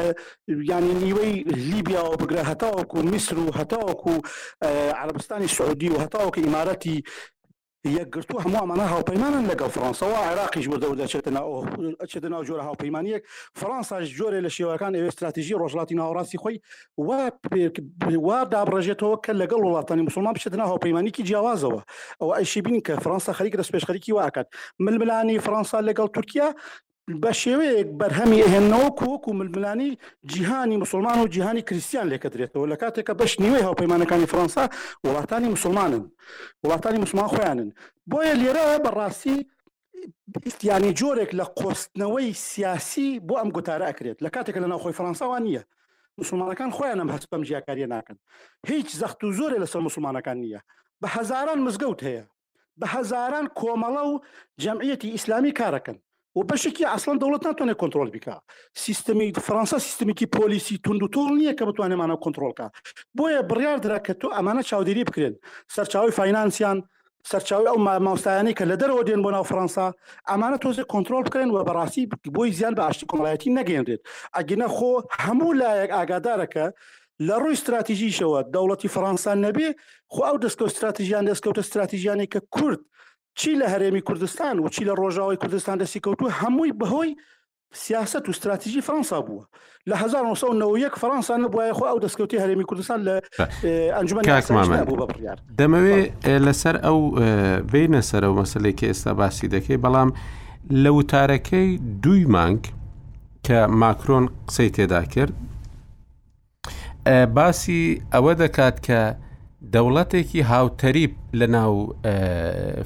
ینی نیوەی لیبیاوە بگرە هەتاوەکو میسر و هەتاوەکو عربستانی سعودی و هەتاوەکو ئیمارەتی یەکگرتوو هەموو ئەمانە هاوپەیمانن لەگەڵ فڕەنسەوە، عێراقیش وردە وردە ئەچێتە ناو ئەچێتە ناو جۆرە هاوپەیمانییەک، فڕەنساش جۆرێ لە شێوەکان ئەوێ ستراتیژی ڕۆژهەڵاتی ناوەڕاستی خۆی وا پێک وا دابڕێژێتەوە کە لەگەڵ وڵاتانی موسڵمان بچێتە ناو هاوپەیمانیکی جیاوازەوە، ئەوە ئەیشی بینین کە فڕەنسا خەریکە دەستپێشخەریی وا ئەکات، ململانێی فڕەنسا لەگەڵ تورکیا بە شێوەیەک بەرهەمی ئەهێننەوە کە وەکو ململانی جیهانی موسڵمان و جیهانی کریستیان لێکەدرێتەوە لە کاتێکە بەش نیوەی هاوپەیمانەکانی فڕەنسا وڵاتانی موسڵمانن وڵاتانی موسڵمان خۆیانن بۆیە لێرە بەڕاستی یانی جۆرێک لە قۆستنەوەی سیاسی بۆ ئەم گوتارە ئەکرێت لە کاتێکە لە ناوخۆی فەرەنساوان نییە مسلمانەکان خۆیان ئەم هەست بەم جیاکاریە ناکەن هیچ زەخت و زۆرە لەسەر مسلمانەکان نییە بە هەزاران مزگەوت هەیە بە هەزاران کۆمەڵە و جەمعیەتی ئیسلامی کارەکەن و بەشێکی ئەسڵەن دەوڵەت ناتوانێت کۆنتترۆل بکە سیستمی فەرەنسا سیستمێکی پۆلیسی تونند و تۆڵ نییە کە بتوانێمانە کۆنتترۆلکە بۆیە بڕیار درا کە تۆ ئەمانە چاودێری بکرێن سەرچاوی فینانسیان سەرچاوی ئەو مامۆستایانی کە لە دەرەوە دێن بۆ ناو فەرەنسا ئەمانە تۆزێک کۆنتترۆل بکرێن و بەڕاستی بۆی زیان بە ئاشتی کۆمەڵایەتی نەگەێنرێت ئەگینە خۆ هەموو لایەک ئاگادارەکە لە ڕووی ستراتیژیشەوە دەوڵەتی فەڕانسا نەبێ خۆ ئەو دەستکەوت ستراتیژیان دەستکەوتە ستراتیژیانەی کە کورد چی لە هەرێمی کوردستان و چی لە ڕۆژاوای کوردستان دەستی کەوتووە هەمووی بەهۆی سیاسەت و ستراتیژی فەرەنسا بووە لە 1990 فەرەنسا نەبووایە خۆ ئەو دەستکەوتی هەرێمی کوردستان لە ئەنجومەن بوو بە بڕیار دەمەوێ لەسەر ئەو بینە سەر و مەسلێکی ئێستا باسی دەکەی بەڵام لە وتارەکەی دوی مانگ کە ماکرۆن قسەی تێدا کرد باسی ئەوە دەکات کە دەوڵەتێکی هاوتەریب لە ناو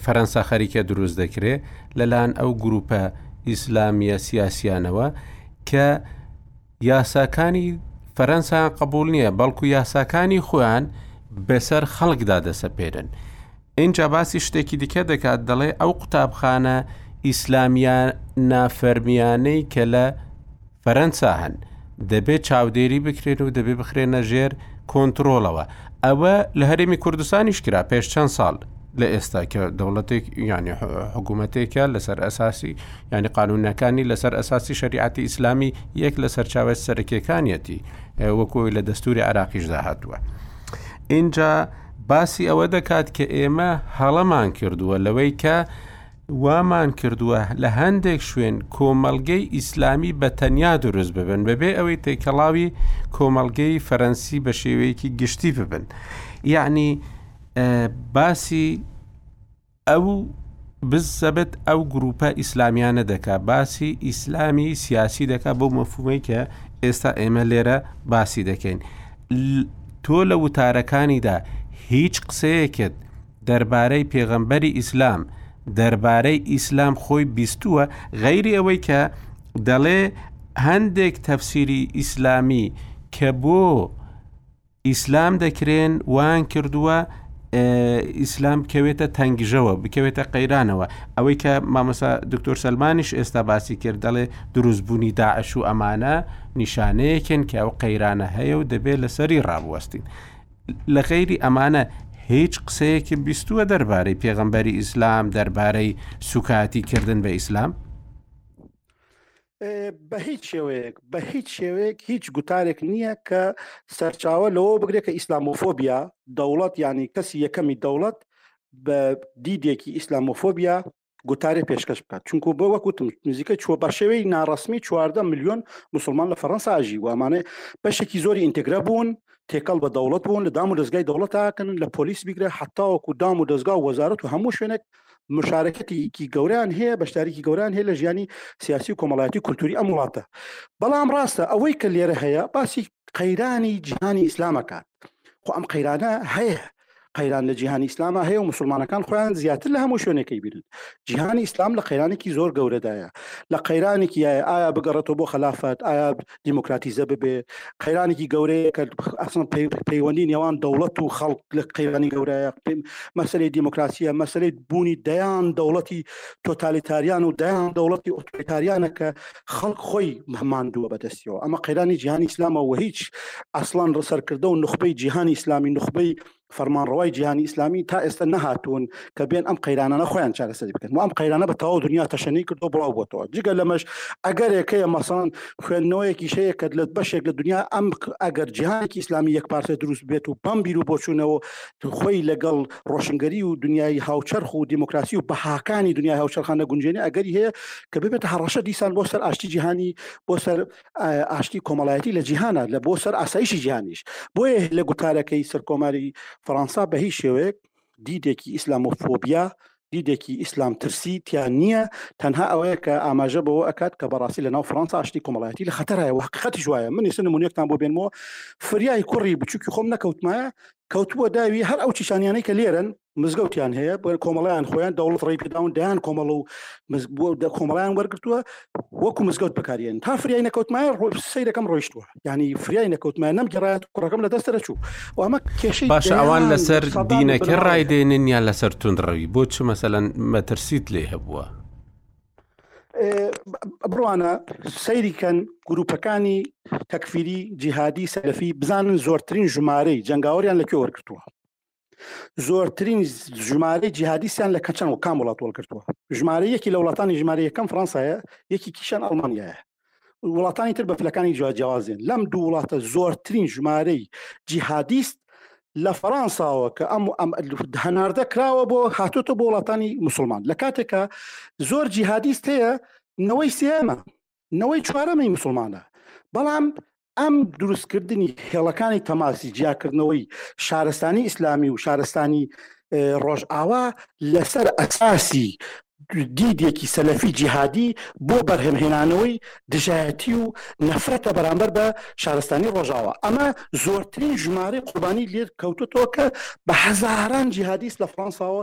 فەرەنسا خەریکە دروست دەکرێت لەلاەن ئەو گروپە ئیسلامیە سیاسیانەوە کە یاساکانی فەرەنسا قبول نییە بەڵکو یاساکانی خۆیان بەسەر خەڵکدا دەسەپێرن ئینجا باسی شتێکی دیکە دەکات دەڵێ ئەو قوتابخانە ئیسلامیانە فەرمیانەی کە لە فەرەنسا هەن دەبێت چاودێری بکرێن و دەبێ بخرێنە ژێر کۆنتترۆڵەوە ئەوە لە هەرێمی کوردستانیش کرا پێش چەند ساڵ لە ئێستا کە دەوڵەتێک ینی حکوومەتێکە لەسەر ئەساسی ینی قانونەکانی لەسەر ئەساسی شریعەتی ئیسلامی یەک لە سەرچاوە سەرکیەکانیەتی وەکۆی لە دەستوری عراقیشدا هاتووە. اینجا باسی ئەوە دەکات کە ئێمە هەڵەمان کردووە لەوەی کە وامان کردووە لە هەندێک شوێن کۆمەلگەی ئیسلامی بە تەنیا دروست ببن بەبێ ئەوەی تێکەڵاوی کۆمەلگەی فەرەنسی بە شێوەیەکی گشتی ببن یعنی باسی ئەو بزەبت ئەو گروپە ئیسلامیانە دەکا باسی ئیسلامی سیاسی دەکا بۆ مەفومەی کە ئێستا ئێمە لێرە باسی دەکەین تۆ لە وتارەکانیدا هیچ قسەیەکت دەربارەی پێغەمبەری ئیسلام دەربارەی ئیسلام خۆی بیستووە غەیری ئەوەی کە دەڵێ هەندێک تەفسیری ئیسلامی کە بۆ ئیسلام دەکرێن وان کردووە ئیسلام بکەوێتە تەنگژەوە بکەوێتە قەیرانەوە ئەوەی کە مامەسا دکتۆر سلمانیش ئێستا باسی کرد دەڵێ دروستبوونی داعش و ئەمانە نیشانەیەکن کە ئەو قەیرانە هەیە و دەبێت لەسەری ڕابوەستین لە غەیری ئەمانە هیچ قسەیەکی بیستووە دەربارەی پێغەمبەری ئیسلام دەربارەی سوکاتی کردن بە ئیسلام بە هیچ شێوەیەک بە هیچ شێوەیەک هیچ گوتارێک نییە کە سەرچاوە لەوە بگرێت کە ئیسلامۆفۆبیا دەوڵەت ینی کەسی یەکەمی دەوڵەت بە دیدێکی ئیسلامۆفۆبیا گوتارێ پێشکەش بکات چونکو بۆ وەکوتم نزیکە چوە بە شێوەی ناڕسمی چواردە میلیۆن مسلمان لە فەرەنسا ئاژی وامانێ بەشێکی زۆری ئینتەگرە بوون تێکەڵ بە دەوڵەت بوون لە دام و دەستگای دەوڵەتاکەن لە پۆلیس بیگرە حتاوەکو دام و دەستگا و وەزارەت و هەموو شوێنێک مشارەکەتیکی گەوریان هەیە بەشداریکی گەوریان هەیە لە ژیانی سیاسی و کۆمەڵایەتی کولتوری ئەم وڵاتە بەڵام ڕاستە ئەوەی کە لێرە هەیە باسی قەیرانی جیهانی ئیسلامەکات خۆ ئەم قەیرانە هەیە قەیران لە جیهانی ئیسلامە هەیە و مسلمانەکان خۆیان زیاتر لە هەموو شوێنەکەی بینن جیهانی ئیسلام لە قەیرانێکی زۆر گەورەدایە لە قەیرانێکی ئایا بگەڕێتەوە بۆ خەلافات ئایا دیموکراتیزە ببێ قەیرانێکی گەورەیە کە ئەسڵ پەیوەندی نێوان دەوڵەت و خەڵک لە قەیرانی گەورەیە پێم مەسلەی دیموکراسیە مەسلەی بوونی دەیان دەوڵەتی تۆتالیتاریان و دەیان دەوڵەتی ئۆتۆریتاریانە کە خەڵک خۆی مەماندووە بەدەستیەوە ئەمە قەیرانی جیهانی ئیسلامەوە هیچ ئەسڵان ڕسەرکردە و نخبەی جیهانی ئیسلامی نخبەی فەرمانڕەوای جیهانی ئیسلامی تا ئێستا نەهاتوون کە بێن ئەم قەیرانانە خۆیان چارەسەری بکەن و ئەم قەیرانە بە تەواو دنیا تەشەنەی کردو بڵاو بۆتەوە جگە لەمەش ئەگەرێکەیە مەسەڵەن خوێندنەوەیەکی شەیە کە لە بەشێک لە دنیا ئەم ئەگەر جیهانێکی ئیسلامی یەک پارچە دروست بێت و بەم بیر و بۆچوونەوە خۆی لەگەڵ ڕۆشنگەری و دنیای هاوچەرخ و دیموکراسی و بەهاکانی دنیای هاوچەرخانە گونجێنی ئەگەری هەیە کە ببێتە هەڕەشە دیسان بۆ سەر ئاشتی جیهانی بۆ سەر ئاشتی کۆمەڵایەتی لە جیهانە لە بۆ سەر ئاسایشی جیهانیش بۆیە لە گوتارەکەی سەرکۆماری فەڕەنسا بە هیچ شێوەیەک دیدێکی ئیسلامۆفۆبیا دیدێکی ئیسلام ترسی تیان نییە تەنها ئەوەیە کە ئاماژە بەوە ئەکات کە بەڕاستی لە ناو فڕەنسا شتی کۆمەڵایەتی لە خەتەرای وەخەتی جوایە من ئێستا نمونونێکتان بۆ بێنمەوە فریای کوڕی بچووکی خۆم نەکەوتمایە کەوتووە داوی هەر ئەو چیشانیانەی کە لێرن مزگەوتیان هەیە بۆ کۆمەڵیان خۆیان دەوڵەت ڕێی پێداون دەیان کۆمەڵ و بۆ دە کۆمەڵیان وەرگتووە وەکو مزگەوت بەکارێن تا فریای نەکەوتمایە ڕۆ سیرەکەم ڕۆیشتووە ینی فریای نەکەوتمان نەم گەڕات کوڕەکەم لە دەستەرە چوو و ئەمە کێشەی باش ئەوان لەسەر دینەکە ڕای دێنن یان لەسەر تونڕەوی بۆ چ مەسەەن مەترسیت لێ هەبووە بڕوانە سەیریکەن گروپەکانی تەکفیری جیهادی سەلفی بزانن زۆرترین ژمارەی جنگاوریان لەکوێ وەرگتووە زۆرترین ژمارەی جیهادیسیان لە کەچەن و کام وڵات وڵ کردووە ژمارە یەکی لە وڵاتانی ژمارە یەکەم فرانسایە یەکی کیشان ئەڵمانایە وڵاتانی تر بەفلەکانی جیاجیازێن لەم دوو وڵاتە زۆرترین ژمارەی جیهادیست لە فەرانساوە کە ئەم ئەم هەناردە کراوە بۆ هاتۆتە بۆ وڵاتانی مسلمان لە کاتێکە زۆر جیهادیست هەیە نەوەی سێمە نەوەی چوارەمی موسڵمانە، بەڵام ئەم دروستکردنی خێڵەکانی تەماسی جیاکردنەوەی شارستانی ئیسلامی و شارستانی ڕۆژئاوا لەسەر ئەساسی دیدێکی سەلەفی جیهادی بۆ بەرهەمهێنانەوەی دژایەتی و نەفرەتە بەرامبەر بە شارستانی ڕۆژاوا ئەمە زۆرترین ژمارەی قوربانی لێر کەوتوتەوە کە بە هەزاران جیهادیست لە فڕەنساوە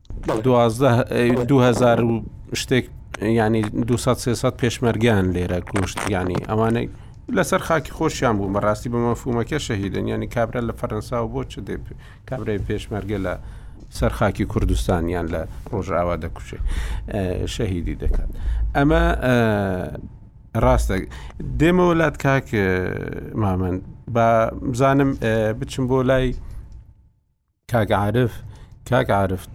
دوو هەزار و شتێک ینی دو سێسە پێشمەرگیان لێرە کوشت ینی ئەوانەی لەسەر خاکی خۆشیان بوو بەڕاستی بە مەفومەکە شەهیدن ینی کابرا لە فەرەنسا و بۆ چ دێ کابرای پێشمەرگە لە سەر خاکی کوردستان یان لە ڕۆژاوا دەکوشێ شەهیدی دەکات ئەمە ڕاستە دێمە وڵات کاک مامەند بە بزانم بچم بۆ لای کاک عارف کاک عارف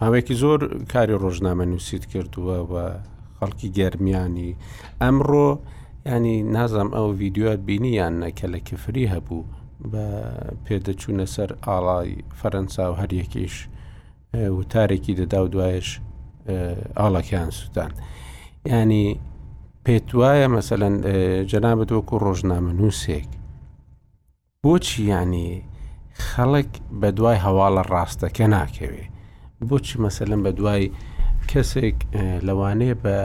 ماوەیەکی زۆر کاری ڕۆژنامە نووسیت کردووە و خەڵکی گەرمیانی ئەمڕۆ ینی نازم ئەو ڤیددیوات بینیان نەکە لە کفری هەبوو بە پێدەچوونە سەر ئاڵای فەرەنسا و هەریەکیش وتارێکی دەدا و دوایش ئاڵەکەیان سووتان ینی پێت وایە مەسەەن جەنابەت وەکو ڕۆژنامە نووسێک بۆچی یانی خەڵک بە دوای هەواڵە ڕاستەکە ناکەوێ بۆچی مەسەلم بە دوای کەسێک لەوانەیە بە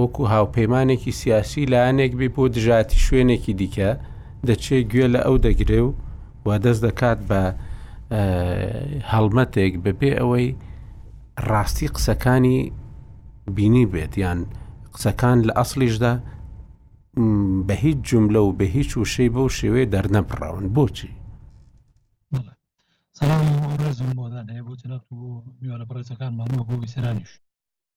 وەکو هاوپەیمانێکی سیاسی لایەنێک بێ بۆ دژاتی شوێنێکی دیکە دەچێ گوێ لە ئەو دەگرێ و و دەست دەکات بە هەڵمەتێک بەبێ ئەوەی ڕاستی قسەکانی بینی بێت یان قسەکان لە ئەسلیشدا بە هیچ جملە و بە هیچ وشەی بەو شێوەیە دەرنەبڕاون بۆچی؟ سلام و ڕێزم بۆدان هەیە بۆ جناب و میوانە بەڕێزەکانمانەوە بۆ ویسەرانیش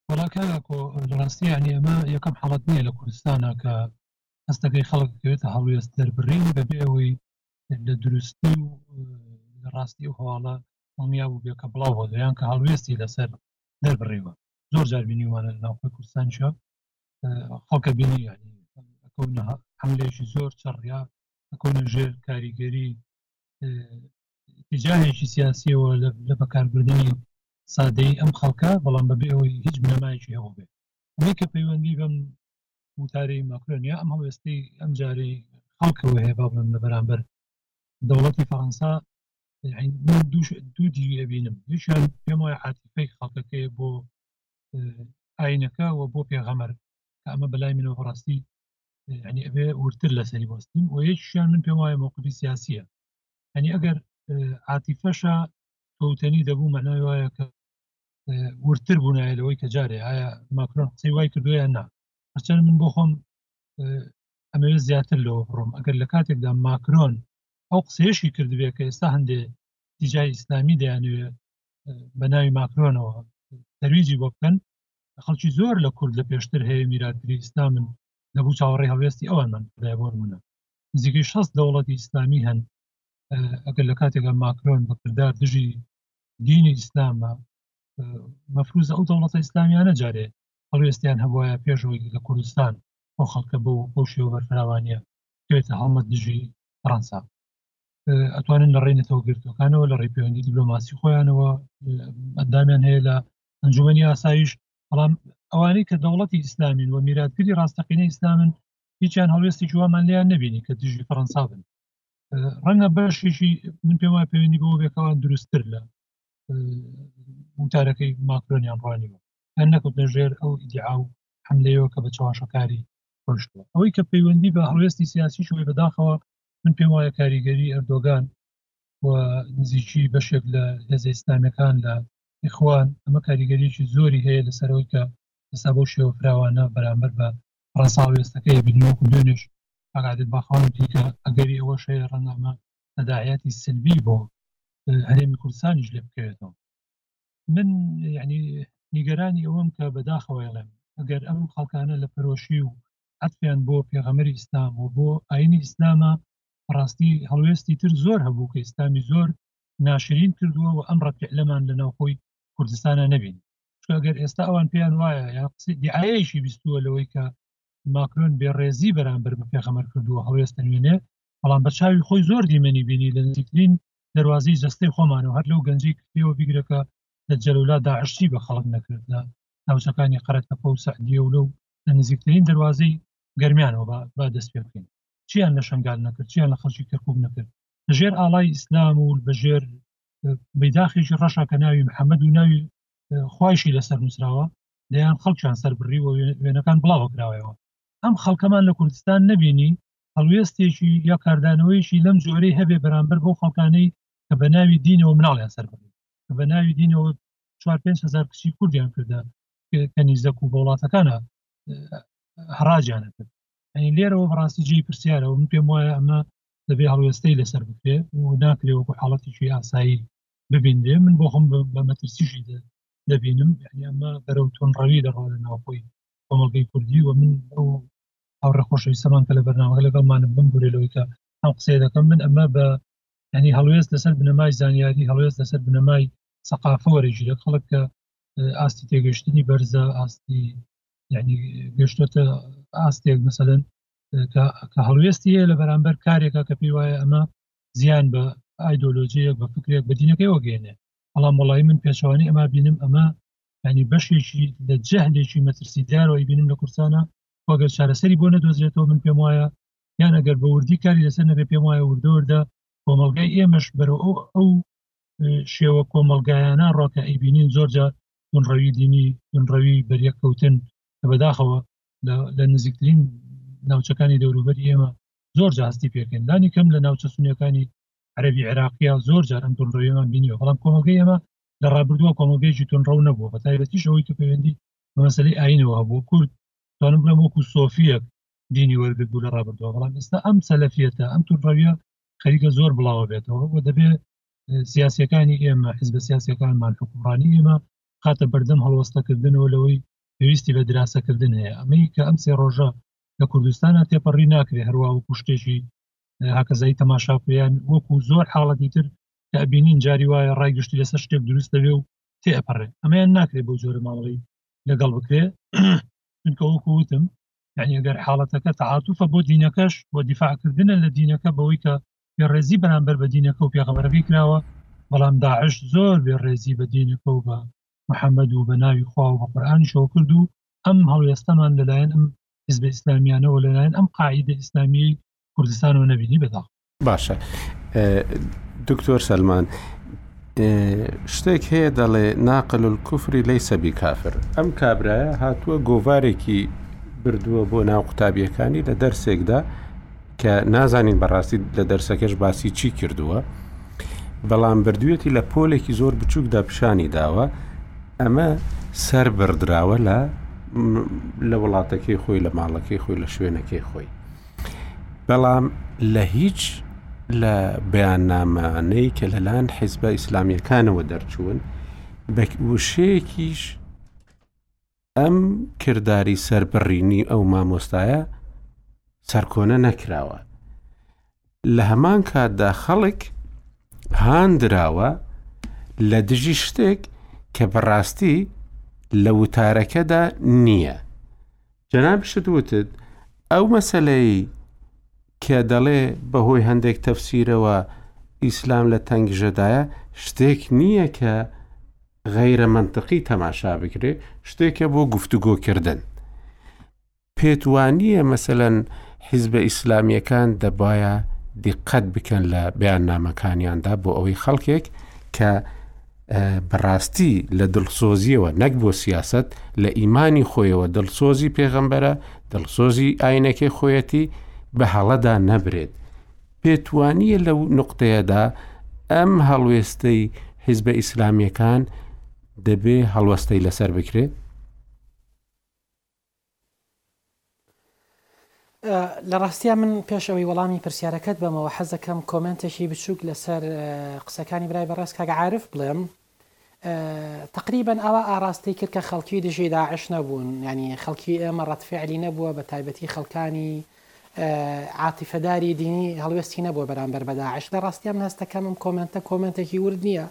وڵاکەکۆ ڕاستی عنی ئەمە یەکەم حڵەت نییە لە کوردستانە کە هەستەکەی خەڵک دەوێتە هەڵوێست دەربڕین بەبێ ئەوەی لە دروستی و لە ڕاستی و هەواڵە دڵنیا بوو بێ کە بڵاو بۆ دەیان کە هەڵوێستی لەسەر دەربڕیوە زۆر جار بینیوانە لە ناوخۆی کوردستانشە خەڵکە بینی ئەکەونە حملەیەکی زۆر چڕیا ئەکەونە ژێر کاریگەری تجاهێکی سیاسیەوە لە بەکاربردننی سادەی ئەم خەڵکە بەڵام بەبێ ئەوەی هیچ بنەمایکی هەوە بێت ئەمەی کە پەیوەندی بەم وتاری ماکرۆنیا ئەم هەڵوێستی ئەم جاری خەڵکەوە هەیە با بڵم لە بەرامبەر دەوڵەتی فەڕەنسا دوو دیوی ئەبینم یشان پێم وایە عاتیفەی خەڵکەکەی بۆ ئاینەکە و بۆ پێغەمەر ئەمە بەلای منەوە بەڕاستی ینی ئەبێ ورتر لەسەری بستین و یەکیشیان من پێم وایە مووقفی سیاسیە هەنی ئەگەر عاتیفەشە تۆتەنی دەبوو مەنای وایە کە ورتر بوونایە لەوەی کە جارێ ئایا ماکرۆن قسەی وای کردویان نا هەچەند من بۆ خۆم ئەمەوێ زیاتر لۆ ڕۆم ئەگەر لە کاتێکدا ماکرۆن ئەو قسێشی کردبێ کە ئێستا هەندێ دیجای ئیسلامی دەیانوێ بە ناوی ماکرۆنەوە دەرویجی بۆ بکەن خەڵکی زۆر لە کورد لە پێشتر هەیە میراتری ئیسلامن دەبوو چاوەڕێ هەڵوێستی ئەوانمان خدای بۆ منە نزیکی شەست دەوڵەتی ئیسلامی هەن ئەگەر لە کاتێکە ماکرۆن بەکردار دژی دینی ئیسلامە مەفروز ئەو دەوڵەتە ئیسلامیانە جارێ هەڵوێستیان هەبواە پێشەوەی لە کوردستان ئەو خەڵکە بۆ بۆ شێوە بەرفراوانە بێتە هەڵمەت دژی فەرەنسا ئەتوانن لە ڕێی نەتەوە گرتوەکانەوە لە ڕێ پەیوەندی دیبلۆماسی خۆیانەوە ئەندامیان هەیە لە ئەنجومی ئاسایش بەڵام ئەوانەی کە دەوڵەتی ئیسلامین و میراتگری ڕاستەقینە ئیسلامن هیچیان هەڵوێستی جووامان لیان نبینی کە دژی فەرەنسا بن ڕەنگە بەشیشی من پێم وای پەیوەندی بۆ بێکەوان دروستتر لە وتارەکەی ماکرۆنیان ڕوانیوە هەن نەکوتە ژێر ئەو ئیدعا و حملەیەوە کە بە چواشەکاری ڕشتوە ئەوەی کە پەیوەندی بە هەڵوێستی سیاسی شوی بەداخەوە من پێم وایە کاریگەری ئەردۆگان و نزیکی بەشێک لە هێزە ئیسلامەکان لە ئیخوان ئەمە کاریگەریی زۆری هەیە لەسەرەوەی کە ئێستا بۆ شێوە فراوانە بەرامبەر بە ڕەساڵوێستەکەی بینوەکو دوێنێش ئاگادت باخوان دیکە ئەگەری ئەوە شەیە ڕەنگەمە تەداعیاتی سلبی بۆ هەرێمی کوردستانیش لێ بکەوێتەوە من یعنی نیگەرانی ئەوەم کە بەداخەوەڵێم ئەگەر ئەم خەڵکانە لە پەرۆشی و عەتفیان بۆ پێغەمبەری ئیسلام و بۆ ئاینی ئیسلامە بەڕاستی هەڵوێستی تر زۆر هەبوو کە ئیسلامی زۆر ناشرین کردووە و ئەم ڕەتفعلەمان لە ناوخۆی کوردستانە نەبین چگەر ئێستا ئەوان پێیان وایە یا قسە دیعاەیەشی بیستووە لەوەی کە ماکرۆن بێڕێزی بەرامبەر بە پێغەمەر کردووە هەڵوێستە نوێنێ بەڵام بە چاوی خۆی زۆر دیمەنی بینی لە نزیکترین دەواازی جستەی خۆمانەوە هەر لەو گەنجی کردەوە بیگرەکە لە جەلولا داعشتی بە خەڵک نەکرد لە ناوچەکانی قەرەتەپە و سەعدیە و لەو لە نزیکترین دەروازەی گەرمیانەوە با دەست پێ بکەین چیان لە شنگال نەکرد چیان لە خەڵکی کەرکوب نەکرد لەژێر ئاڵای ئیسلام و بەژێر بەیداخێکی ڕەشە کە ناوی محەممەد و ناوی خوایشی لەسەر نووسراوە دەیان خەڵکیان سەر بڕی و وێنەکان بڵاوە کراوەوە ئەم خەڵکەمان لە کوردستان نبینی هەڵوێستێکی یا کاردانەوەیشی لەم جۆرەی هەبێ بەرامبەر بۆ خەڵکانەی کە بە ناوی دینەوە مناڵیان سەر بڕی کە بە ناوی دینەوە 4 هزار کچی کوردیان کردە کەنیزەک و بە وڵاتەکانە هەڕاجانەکرد ئەین لێرەوە بەڕاستی جێی پرسیارەوە من پێم وایە ئەمە دەبێ هەڵوێستەی لەسەر بکرێ و ناکرێ وەکو حاڵەتیشی ئاسایی ببینرێ من بۆ خۆم بە مەترسیشی دەبینم ئەمە بەرەو تون ڕەوی دەڕوا لە ناوخۆی کۆمەڵگەی کوردی و من ئەو هاوڕێ خۆشەویستەمان کە لە بەرنامەکە لەگەڵمانە بم بورێ لەوەی کە ئەم قسەیە دەکەم من ئەمە بە ینی هەڵوێست لەسەر بنەمای زانیاری هەڵوێست لەسەر بنەمای سەقافە وەرەگیرە خەڵک کە ئاستی تێگەشتنی بەرزە ئاستی یعنی گەشتۆتە ئاستێک مثلەن کە هەڵوێستی هەیە لە بەرامبەر کارێکە کە پێی وایە ئەمە زیان بە ئایدۆلۆژیەک بە فکرێک بە دینەکەی وەگەێنێ بەڵام وڵی من پێچوانی ئەمە بینم ئەمە ینی بەشێکی لە جەهلێکی مەترسیدارەوەی بینم لە کورسانە وەگەر چارەسەری بۆ نەدۆزرێتەوە من پێم وایە یان ئەگەر بە وردی کاری لەسەر نەبێ پێم وایە وردەوردە کۆمەلگای ئێمەش بەرەوە ئەو شێوە کۆمەلگایانە ڕۆکە ئەیبینین زۆر جار گونڕەوی دینی گونڕەوی بەریەککەوتن کە بەداخەوە لە نزیکترین ناوچەکانی دەوروبەری ئێمە زۆر جاستی پێکەن لانی کەم لە ناوچە سونیەکانی عەربی عێراقیە زۆر جار ئەم گونڕەویمان بینی بەڵام کۆمەلگەی ئێمە لە ڕابردووە کۆمەلگەیجی تونڕەو نەبووە بە تایبەتیش ئەوەی کە پەیوەندی مەسلی ئاینەوە هەبوو کورد توانم بڵێم وەکو سۆفیەک دینی وەرگرتبوو لە ڕابردووە بەڵام ئێستا ئەم سەلەفیەتە ئەم تورڕەویە خەریکە زۆر بڵاوە بێتەوە و دەبێت سیاسەکانی ئێمە حزب سیاسەکانمان حکومڕانی ئێمە خاتە بەردەم هەڵوەستەکردنەوە لەوەی پێویستی بە دراسەکردن هەیە ئەمەی کە ئەم سێ ڕۆژە لە کوردستانە تێپەڕی ناکرێ هەروە و کوشتێکی هاکەزایی تەماشاپیان وەکو زۆر حاڵەتی تر کەبینین جاری وایە ڕای گشتی لەسەر شتێک دروست دەبێ و تێپەڕێ ئەمەیان ناکرێت بۆ جۆرە ماڵی لەگەڵ بکرێ چونکە وەکو وتم یعنی ئەگەر حاڵەتەکە تعاتوفە بۆ دینەکەش بۆ دیفاعکردنە لە دینەکە بەوەی کە بێڕێزی بەرامبەر بە دینەکە و پێغەبەرەکەی کراوە بەڵام داعش زۆر بێڕێزی بە دینەکە و بە محەممەد و بە ناوی خوا و بە قورآانی شەو کرد و ئەم هەڵوێستەمان لەلایەن ئەم حزب ئیسلامیانەوە لەلایەن ئەم قاعدە ئیسلامی کوردستانەوە نەبینی بەداخەوە باشە دکتۆر سەلمان شتێک هەیە دەڵێ ناقل و کوفری لی سەبی کافر ئەم کابرایە هاتووە گۆڤارێکی بردووە بۆ ناو قوتابیەکانی لە دەرسێکدا کە نازانین بەڕاستی لە دەرسەکەش باسی چی کردووە بەڵام بردوێتی لە پۆلێکی زۆر بچووکدا پیشانی داوە ئەمە سەر بڕدراوە لە لە وڵاتەکەی خۆی لە ماڵەکەی خۆی لە شوێنەکەی خۆی بەڵام لە هیچ لە بەیاننامانەی کە لەلاەن حیزبە ئیسلامیەکانەوە دەرچوون بە وشەیەکیش ئەم کردداری سربڕینی ئەو مامۆستایە سەرکۆنە نەکراوە لە هەمان کاتدا خەڵک هاندراوە لە دژی شتێک کە بەڕاستی لە وتارەکەدا نییە جەنابیشت وتت ئەو مەسەلەی کە دەڵێ بەهۆی هەندێک تەفسیرەوە ئیسلام لە تەنگژەدایە شتێک نییە کە غەیرە منطقی تەماشا بکرێ شتێکە بۆ گفتوگۆکردن پێت وانە مەسەەن حیزبە ئیسلامیەکان دەبایە دیقەت بکەن لە بەیان نامەکانیاندا بۆ ئەوەی خەڵکێک کە بەڕاستی لە دڵسۆزیەوە نەک بۆ سیاست لە ئیمانی خۆیەوە دڵسۆزی پێغەمبەرە دڵسۆزی ئاینەکەی خۆیەتی بە هەڵەدا نەبرێت پێتوانیە لەو نقطەیەدا ئەم هەڵوێستەی حیزبە ئیسلامیەکان دەبێ هەڵوەستەی لەسەر بکرێت لە ڕاستیا من پێش ئەوەی وەڵامی پرسیارەکەت بەمەوە حەزەکەم کۆمنتێکی بچووک لەسەر قسەکانی برای بەڕێز کاک عارف بڵێم تقریبا ئەوە ئاراستەی کرد کە خەڵکی دژی داعش نەبوون ینی خەڵکی ئێمە ڕەتفعلی نەبووە بە تایبەتی خەڵکانی عاتیفەداری دینی هەڵوێستی نەبووە بەرامبەر بەداعش لە ڕاستیان هەستەکەمم کۆمنتە کۆمنتێکی ورد نییە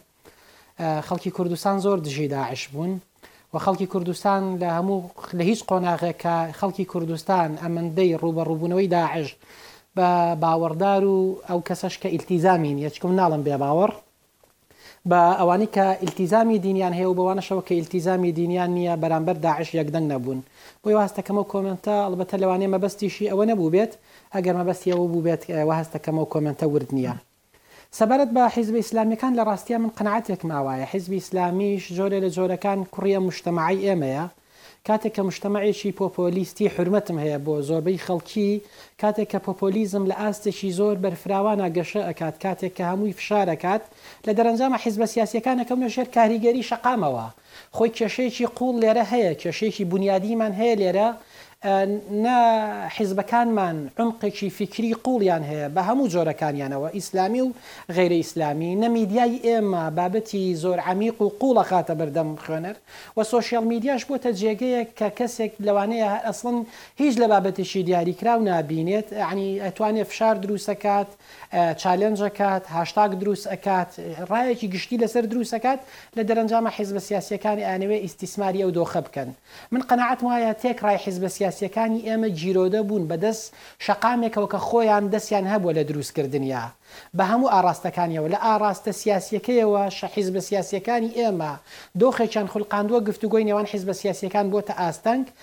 خەڵکی کوردستان زۆر دژی داعش بوون و خەڵکی کوردستان لە هەموو لە هیچ قۆناغێک کە خەڵکی کوردستان ئەمەندەی ڕوبەڕوبوونەوەی داعش بە باوەڕدار و ئەو کەسەش کە ئیلتیزامین یەچکم ناڵم بێ باوەڕ بە ئەوانی کە ئیلتیزامی دینیان هەیە و بەوانەشەوە کە ئیلتیزامی دینیان نییە بەرامبەر داعش یەکدەنگ نەبوون بۆی واستەکەمەوە کۆمنتە ئەڵبەتە لەوانەیە مەبەستیشی ئەوە نەبوو بێت ئەگەر مەبەستی ئەوە بوو بێت وە هەستەکەمەوە کۆمنتە ورد نییە سەبارەت بە حیزبە ئیسلامیەکان لە ڕاستیا من قەناعەتێکم ئاوایە حیزبی ئیسلامیش جۆرێ لە جۆرەکان کوڕی ئەم مشتەمەعەی ئێمەیە کاتێک کە مشتەمەعێکی پۆپۆلیستی حورمەتم هەیە بۆ زۆربەی خەڵکی کاتێک کە پۆپۆلیزم لە ئاستێکی زۆر بەرفراوانا گەشە ئەکات کاتێک کە هەمووی فشار ئەکات لە دەرەنجاما حیزبە سیاسیەکان ئەکەونە ژێر کاریگەری شەقامەوە خۆی کێشەیەکی قوڵ لێرە هەیە، کێشەیەکی بونیادیمان هەیە لێرە، نا حیزبەکانمان عومقێکی فیکری قوڵیان هەیە بە هەموو جۆرەکانیانەوە ئیسلامی و غەیرە ئیسلامی، نە میدیای ئێمە بابەتی زۆر عەمیق و قوڵ ئەخاتە بەردەم خوێنەر و سۆشیال میدیاش بۆتە جێگەیەک کە کەسێک لەوانەیە ئەسڵەن هیچ لە بابەتێکی دیاریکراو نابینێت یانی ئەتوانێت فشار دروستەکات، چالێنج ئەکات، هاشتاگ دروست ئەکات، ڕایەکی گشتی لەسەر دروست ئەکات، لە دەرەنجامە حیزبە سیاسییەکانی ئەیانەوێ ئیستیسماری ئەو دۆخە بکەن. من قەناعەتم وایە تێکڕای حیزبە سیاسییەکانی ئێمە گیرۆدە بوون بە دەست شەقامێکەوە کە خۆیان دەستیان هەبووە لە دروست کردنیا بە هەموو ئاڕاستەکانیەوە. لە ئاڕاستە سیاسییەکەیەوە شە حیزبە سیاسییەکانی ئێمە دۆخێکیان خولقاندووە گفتوگۆی نێوان حیزبە سیاسییەکان بۆتە ئاستەنگ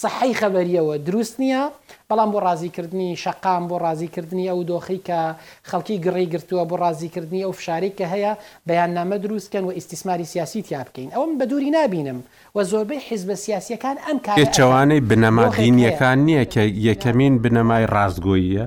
سەحەی خەبەریەوە دروست نیە، بەڵام بۆ ڕازی کردنی شەقام، بۆ ڕازی کردنی ئەو دۆخەی کە خەڵکی گڕی گرتووە، بۆ ڕازی کردنی ئەو فشارەی کە هەیە بەیاننامە دروست کەن و ئیستیسماری سیاسی تیا بکەین. ئەوە من بە دووری نابینم و زۆربەی حیزبە سیاسیەکان ئەم کارە ئەکەن. پێچەوانەی بنەما دۆخێک هەیە. دینیەکان نیە کە یەکەمین بنەمای ڕاستگۆییە.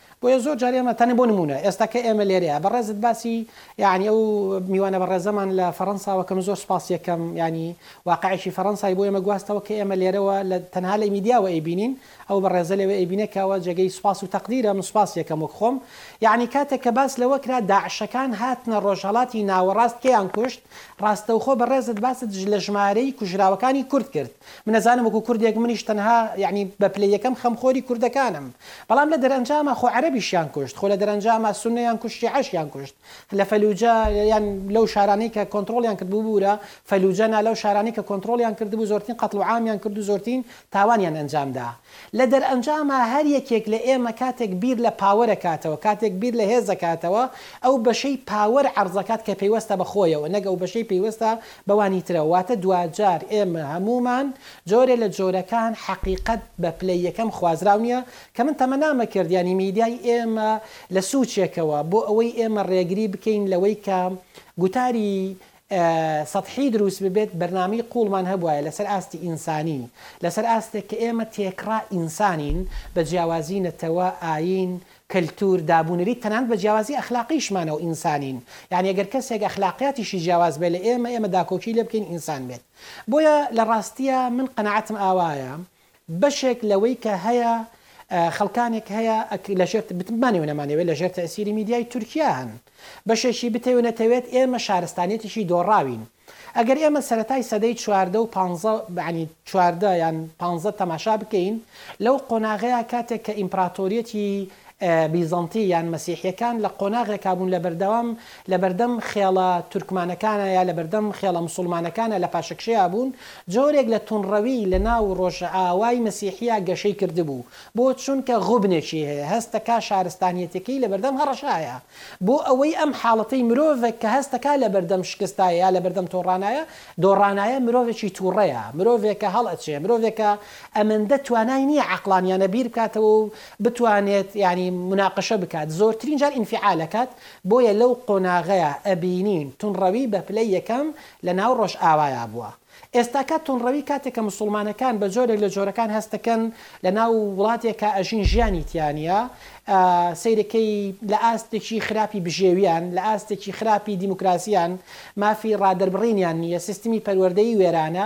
بۆیە زۆر جار ئێمە تەنێ بۆ نموونە ئێستا کە ئێمە لێرەیە بەڕێزت باسی یانی ئەو میوانە بەڕێزەمان لە فەرەنساوە کەم زۆر سپاس یەکەم ینی واقعێکی فەرەنسای بۆ ئێمە گواستەوە کە ئێمە لێرەوە لە تەنها لە میدیاوە ئەیبینین ئەو بەڕێزە لەوێ ئەیبینێ کەوە جێگەی سپاس و تەقدیرە من سپاس یەکەم وەک خۆم یعنی کاتێک کە باس لەوە کرا داعشەکان هاتنە ڕۆژهەڵاتی ناوەڕاست کێیان کوشت ڕاستەوخۆ بەڕێزت باست لە ژمارەی کوژراوەکانی کورد کرد من ئەزانم وەکو کوردێک منیش تەنها یەعنی بە پلەی یەکەم خەمخۆری کوردەکانم بەڵام لە دەرئەنجاما خۆ عەرەبیشیان کوشت خۆ لە دەرەنجاما سونەیان کوشت شیعەشیان کوشت لە فەلوجە یان لەو شارانەی کە کۆنتڕۆڵیان کرد ببوورە فەلوجە نا لەو شارانەی کە کۆنتڕۆڵیان کردبوو زۆرترین قەتڵوعامیان کرد و زۆرترین تاوانیان ئەنجامدا لە دەرئەنجاما هەر یەکێک لە ئێمە کاتێک بیر لە پاوەر ئەکاتەوە، کاتێک بیر لە هێز ئەکاتەوە، ئەو بەشەی پاوەر عەرز ئەکات کە پەیوەستە بە خۆیەوە نەک ئەو بەشەی پەیوەستە بەوانی ترەوە، واتە دواجار ئێمە هەموومان جۆرێ لە جۆرەکان حەقیقەت بە پلەی یەکەم خوازراو نییە کە من تەمەنام ئەکرد یانی میدیای ئێمە لە سوچێکەوە بۆ ئەوەی ئێمە ڕێگری بکەین لەوەی کە گوتاری سەتحی دروست ببێت، بەرنامەی قووڵمان هەبوایە لەسەر ئاستی ئینسانی، لەسەر ئاستێک کە ئێمە تێکڕا ئینسانین بە جیاوازی نەتەوە، ئایین، کەلتوور، دابونەریت، تەنانەت بە جیاوازی ئەخلاقیشمانەوە ئینسانین، یانی گەر کەسێک ئەخلاقیاتیشی جیاواز بێت لە ئێمە، ئێمە داکۆکی لێ بکەین ئینسان بێت. بۆیە لە ڕاستیا من قەناعەتم ئاوایە، بەشێک لەوەی کە هەیە خەڵکانێک هەیە لەژێر بتمانێ و نەمانەوێت لەژێر تەئسیری میدیای تورکیا هەن بەشێکی بتەوێت نەتەوێت ئێمە شارستانیەتیشی دۆڕاوین ئەگەر ئێمە سەرەتای سەدەی چواردە و پانزە بەعنی چواردە یان پانزە تەماشا بکەین لەو قۆناغەیە کاتێک کە ئیمپراتۆریەتی بیزەنتی یان مەسیحیەکان لە قۆناغێکا بوون لە بەردەوام لە بەردەم خێڵە تورکمانەکانا یا لە بەردەم خێڵە مسوڵمانەکانا لە پاشەکشێیا بوون، جۆرێک لە توندڕەوی لە ناو ڕۆژئاوای مەسیحیا گەشەی کردبوو، بۆ چونکە غوبنێکی هەیە هەست دەکا شارستانیەتەکەی لە بەردەم هەڕەشایە، بۆ ئەوەی ئەم حاڵەتەی مرۆڤێک کە هەست دەکا لە بەردەم شکستایە یا لە بەردەم تۆڕانایە دۆڕانایە مرۆڤێکی توڕەیە مرۆڤێکە هەڵ ئەچێ مرۆڤێکە ئەمەندە توانای نیە عەقڵانیانە بیر بکاتەوە و بتوانێت یانی مناقشە بکات زۆرترین جار ئینفیعال ئەکات بۆیە لەو قۆناغەیا ئەبینین تونڕەوی بە پلەی یەکەم لە ناو ڕۆژئاوایا بوە ئێستاکە تونڕەوی کاتێک کە موسوڵمانەکان بە جۆرێک لە جۆرەکان هەستەکەن لە ناو وڵاتێکا ئەژین ژیانی تیا نیە سەیرکەی لە ئاستێکی خراپی بژێویان لە ئاستێکی خراپی دیموکراسیان مافی ڕادەربڕینیان نیە سیستمی پەروەردەی وێرانە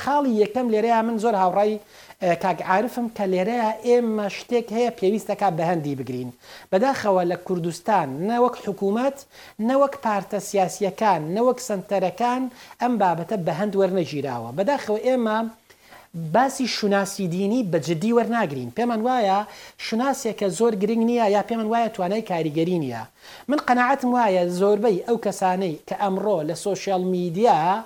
خاڵی یەکەم لێرەیا من زۆر هاوڕای کاک عارفم کە لێرەیا ئێمە شتێک هەیە پێویستەکا بەهەندی بگرین بەداخەوە لە کوردستان نە وەک حکومەت نە وەک پارتە سیاسیەکان نە وەک سەنتەرەکان ئەم بابەتە بەهەند وەرنەگیراوە بەداخەوە ئێمە باسی شوناسی دینی بە جدی وەرناگرین پێمان وایە شوناسێکە زۆر گرنگ نیە یا پێمان وایە توانای کاریگەری نیە من قەناعەتم وایە زۆربەی ئەو کەسانەی کە ئەمڕۆ لە سۆشیال میدیا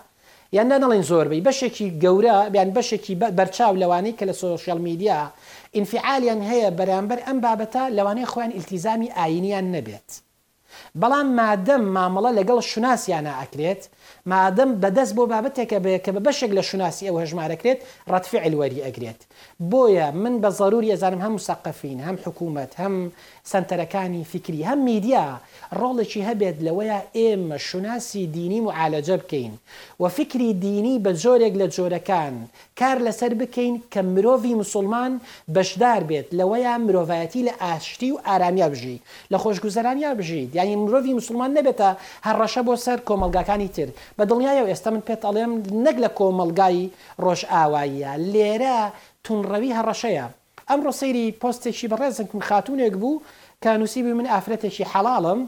یان نا نەڵێین زۆربەی، بەشێکی گەورە یان بەشێکی بەرچاو لەوانەی کە لە سۆشیال میدیا ئینفیعالیان هەیە بەرامبەر ئەم بابەتە لەوانەیە خۆیان ئیلتیزامی ئایینیان نەبێت بەڵام مادەم مامەڵە لەگەڵ شوناسیانا ئەکرێت مادەم بەدەست بۆ بابەتێکە بێ کە بە بەشێک لە شوناسی ئەو هەژمارەکرێت ڕەد فیعل وەری ئەگرێت. بۆیە من بە زەروری ئەزانم هەم موسەقەفین، هەم حکوومەت، هەم سەنتەرەکانی فیکری، هەم میدیا ڕۆڵێکی هەبێت لەوەیا ئێمە شوناسی دینی موعالەجە بکەین و فیکری دینی بە جۆرێک لە جۆرەکان کار لەسەر بکەین کە مرۆڤی موسوڵمان بەشدار بێت لەوەیا مرۆڤایەتی لە ئاشتی و ئارامیا بژی لە خۆشگوزەرانیا بژیت یانی مرۆڤی موسوڵمان نەبێتە هەڕەشە بۆ سەر کۆمەڵگاکانی تر بە دڵنیایەوە ئێستا من پێت ئەڵێم نەک لە کۆمەڵگای ڕۆژئاواییە لێرە توندڕەوی هەڕەشەیە. ئەمڕۆ سەیری پۆستێکی بەڕێزم کم خاتوونێک بوو کە نووسیبووی من ئافرەتێکی حەڵاڵم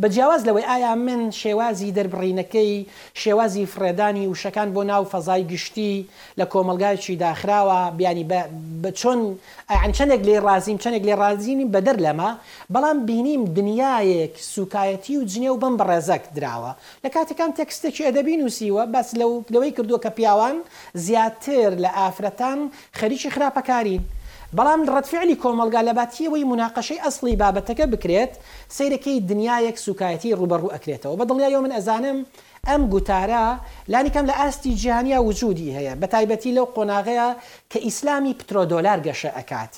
بە جیاواز لەوەی ئایا من شێوازی دەربڕینەکەی شێوازی فڕێدانی وشەکان بۆ ناو فەزای گشتی لە کۆمەڵگایەکی داخراوە بیانی بە بە چۆن یانی چەندێک لێی ڕازیم چەندێک لێ ڕازی نیم بەدەر لەمە بەڵام بینیم دنیایەک سووکایەتی و جنێو بەم بەڕێزەک دراوە لە کاتێکان تێکستێکی ئەدەبی نووسیوە باس لەو لەوەی کردووە کە پیاوان زیاتر لە ئافرەتان خەریکی خراپەکارین بەڵام ڕەدفعلی کۆمەڵگا لەباتی ئەوەی موناقەشەی ئەسڵی بابەتەکە بکرێت سەیرەکەی دنیایەک سوکایەتی ڕووبەڕوو ئەکرێتەوە بە دڵنیایەوە من ئەزانم ئەم گوتارە لانی کەم لە ئاستی جیهانیا وجودی هەیە بەتایبەتی لەو قۆناغەیا کە ئیسلامی پترۆدۆلار گەشە ئەکات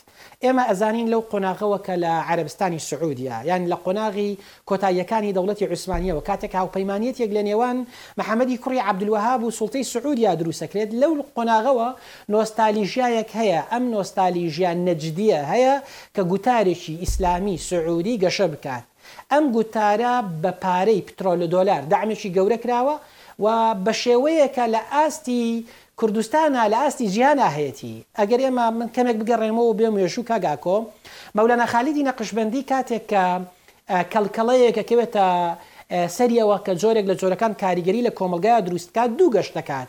ئێمە ئەزانین لەو قۆناغەوە کە لە عەرەبستانی سعودیە یان لە قۆناغی کۆتاییەکانی دەوڵەتی عوسمانیەوە کاتێک هاوپەیمانیەتێک لە نێوان محمدی کوڕی عبدالوهاب و سوڵتەی سعودیا دروستەکرێت لەو قۆناغەوە نۆستالیژیایەک هەیە ئەم نۆستالیژیا نەجدیە هەیە کە گوتارێکی ئیسلامی سعودی گەشە بکات ئەم گوتارە بە پارەی پترۆل و دۆلار دەعمێکی گەورە کراوە و بە شێوەیەکە لە ئاستی کوردستانا لە ئاستی جیهانا هەیەتی. ئەگەر ئێمە من کەمێک بگەڕێمەوە و بێم مێژوو کاک ئاکۆ، مەولانا خالیدی نەقشبەندی کاتێک کە کەڵکەڵەیەک ئەکەوێتە سەریەوە کە جۆرێک لە جۆرەکان کاریگەری لە کۆمەڵگایا دروست بکات دوو گەشت دەکات،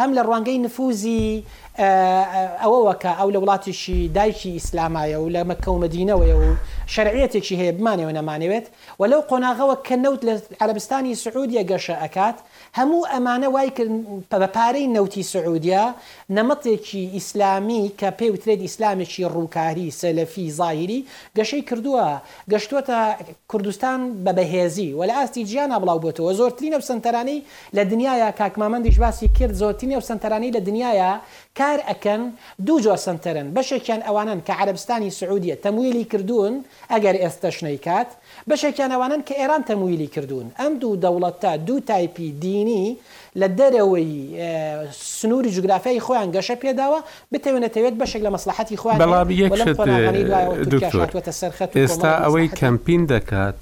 هەم لە ڕوانگەی نفوزی ئەوەوە کە ئەو لە وڵاتێکی دایکی ئیسلامایە و لە مەککە و مەدینەوەیە و شەرعیەتێکی هەیە بمانەوێت نەمانەوێت و لەو قۆناغەوە کە نەوت لە عەرەبستانی سعودیە گەشە ئەکات هەموو ئەمانە وای کرد بە پارەی نەوتی سعودیە نەمەتێکی ئیسلامی کە پێی وترێت ئیسلامێکی ڕووکاری سەلەفی زاهیری گەشەی کردووە گەشتووەتە کوردستان بە بەهێزی و لە ئاستی جیانا بڵاو بۆتەوە زۆرترینە سەنتەرانەی لە دنیایا کاک مامەندیش باسی کرد زۆرترینی ئەو سەنتەرانەی لە دنیایا کار ئەکەن دوو جۆر سەنتەرن بەشێکیان ئەوانەن کە عەرەبستانی سعودیە تەمویلی کردوون ئەگەر ئێستەش نەیکات بەشێکیان ئەوانەن کە ئێران تەمویلی کردوون ئەم دوو دەوڵەتە دوو تایپی دینی لە دەرەوەی سنوری جوگرافیای خۆیان گەشە پێداوە بتەوێ نەتەوێت بەشێک لە مەسڵەحەتی خۆیان هەیە بەڵام یەک شت دکتۆر ئێستا ئەوەی کەمپین دەکات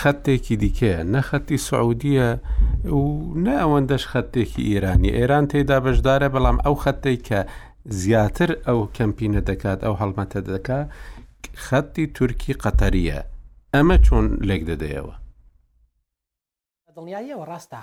خەتێکی دیکەیە نە خەتی سعودیە و نە ئەوەندەش خەتێکی ئێرانی ئێران تێدا بەشدارە بەڵام ئەو خەتێک کە زیاتر ئەو کەمپینە دەکات ئەو هەڵمەتە دەکا خەتی تورکی قەتەریە ئەمە چۆن لێک دەدەیەوە دڵنیاییەوە ڕاستە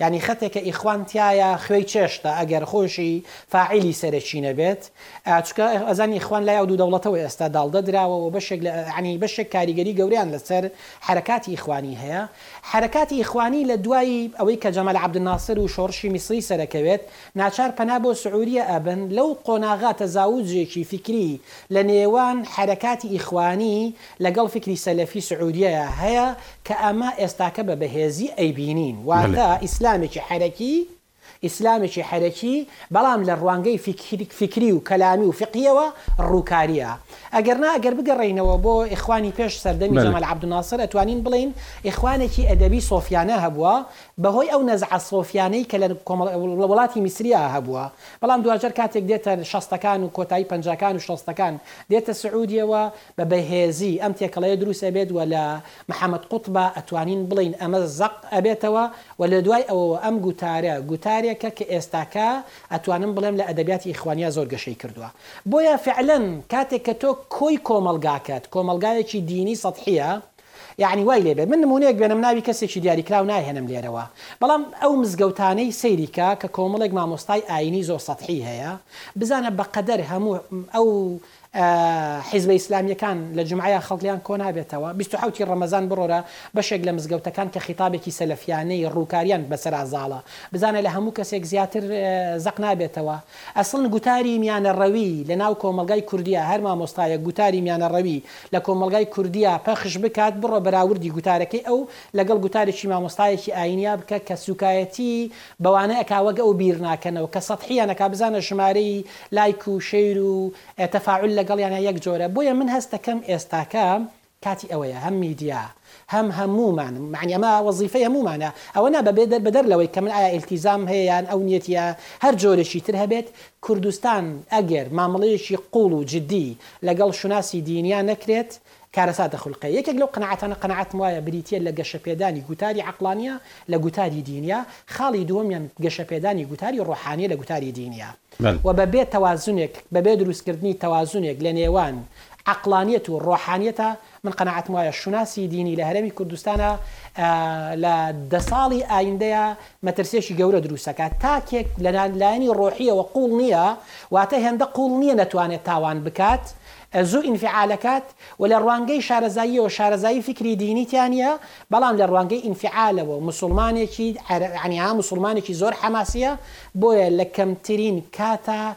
یانی خەتێ کە ئیخوان تیایە خوێی چێشتە ئەگەر خۆشی فاعیلی سەرەکی نەبێت چونکە ئەزانی ئیخوان لای ئەو دوو دەوڵەتەوە ئێستا داڵدە دراوە و بەشێک لە یانی بەشێک کاریگەری گەوریان لەسەر حەرەکاتی ئیخوانی هەیە حەرەکاتی ئیخوانی لە دوای ئەوەی کە جەمال عەبدولناسر و شۆڕشی میسری سەرەکەوێت ناچار پەنا بۆ سعوریە ئەبن لەو قۆناغە تەزاوجێکی فیکری لە نێوان حەرەکاتی ئیخوانی لەگەڵ فیکری سەلەفی سعوریەیا هەیە کە ئەمە ئێستاکە بە بەهێزی ئەیبینین واتە ئیسلامێکی حەرەکی ئیسلامێکی حەرەکی بەڵام لە ڕوانگەی فیکری و کەلامی و فیقهیەوە ڕووکاریە ئەگەرنا ئەگەر بگەڕێینەوە بۆ ئیخوانی پێش سەردەمی جەمال عەبدولناسر ئەتوانین بڵێین ئیخوانێکی ئەدەبی سۆفیانە هەبووە بەهۆی ئەو نەزعە سۆفیانەی کە لە وڵاتی میسریا هەبووە، بەڵام دواجار کاتێک دێتە شەستەکان و کۆتایی پەنجاکان و شەستەکان دێتە سعودیەوە بە بەهێزی ئەم تێکەڵەیە دروست ئەبێت و لە، محمد قطب، ئەتوانین بڵێین ئەمە زەق ئەبێتەوە و لە دوای ئەوەوە ئەم گوتارە گوتارێکە کە ئێستاکە ئەتوانم بڵێم لە ئەدەبیاتی ئیخوانیا زۆر گەشەی کردووە بۆیە فعلەن کاتێک کە تۆ کۆی کۆمەڵگاکەت کۆمەڵگایەکی دینی سەتحیە یەعنی وای لێ بێت من نموونەیەک بێنم ناوی کەسێکی دیاریکراو ناهێنم لێرەوە بەڵام ئەو مزگەوتانەی سەیری کە کە کۆمەڵێک مامۆستای ئاینی زۆر سەتحی هەیە بزانە بەقەدەر هەموو ئەو حیزبە ئیسلامیەکان لە جومعەیا خەڵک لێیان کۆ نابێتەوە بیست و حەوت ی ڕەمەزان بڕۆرە بەشێک لە مزگەوتەکان کە خیتابێکی سەلەفیانەی ڕووکاریان بەسەرا زاڵە بزانە لە هەموو کەسێک زیاتر زەق نابێتەوە ئەسڵەن گوتاری میانەڕەوی لە ناو کۆمەڵگای کوردیا هەر مامۆستایەک گوتاری میانەڕەوی لە کۆمەڵگای کوردیا پەخش بکات، بڕۆ بەراوردی گوتارەکەی ئەو لەگەڵ گوتارێکی مامۆستایەکی ئاینیا بکە کە سوکایەتی بەوانە ئەکا وەک ئەو بیر ناکەنەوە کە سەتحیان ئەکا بزانە ژمارەی لایک و شەیر و تەفاعول لەگەڵیانا یەک جۆرە بۆیە من هەست دەکەم ئێستاکە کاتی ئەوەیە هەم میدیا هەم هەموومان مەعنی ئەمە وەزیفەی هەموومانە ئەوە نا بەبێ دەر بەدەر لەوەی کە من ئایا ئیلتیزام هەیە یان ئەو نیەتیە هەر جۆرێکی تر هەبێت کوردستان ئەگەر مامەڵەیەکی قوڵ و جدی لەگەڵ شوناسی دینیا نەکرێت کارەسات دەخولقێ یەکێک لەو قەناعەتانە قەناعەتم وایە بریتیە لە گەشەپێدانی گوتاری عەقڵانیە لە گوتاری دینیا خاڵی دووەمیان گەشەپێدانی گوتاری ڕۆحانیە لە گوتاری دینیا و بەبێ تەوازونێک بەبێ دروستکردنی تەوازونێک لە نێوان عەقڵانیەت و ڕۆحانیەتا من قەناعەتم وایە شوناسی دینی لە هەرێمی کوردستانا لە دە ساڵی ئایندەیا مەترسیەکی گەورە دروست ئەکات تاکێک لە لایەنی ڕۆحیەوە قوڵ نیە واتە هێندە قوڵ نیە نەتوانێت تاوان بکات زوو ئینفعال ئەکات و لە ڕوانگەی شارەزاییەوە شارەزایی فیکری دینی تیا نیە بەڵام لە ڕوانگەی ئینفعالەوە موسوڵمانێکی یەعنی ها موسوڵمانێکی زۆر حەماسیە بۆیە لە کەمترین کاتا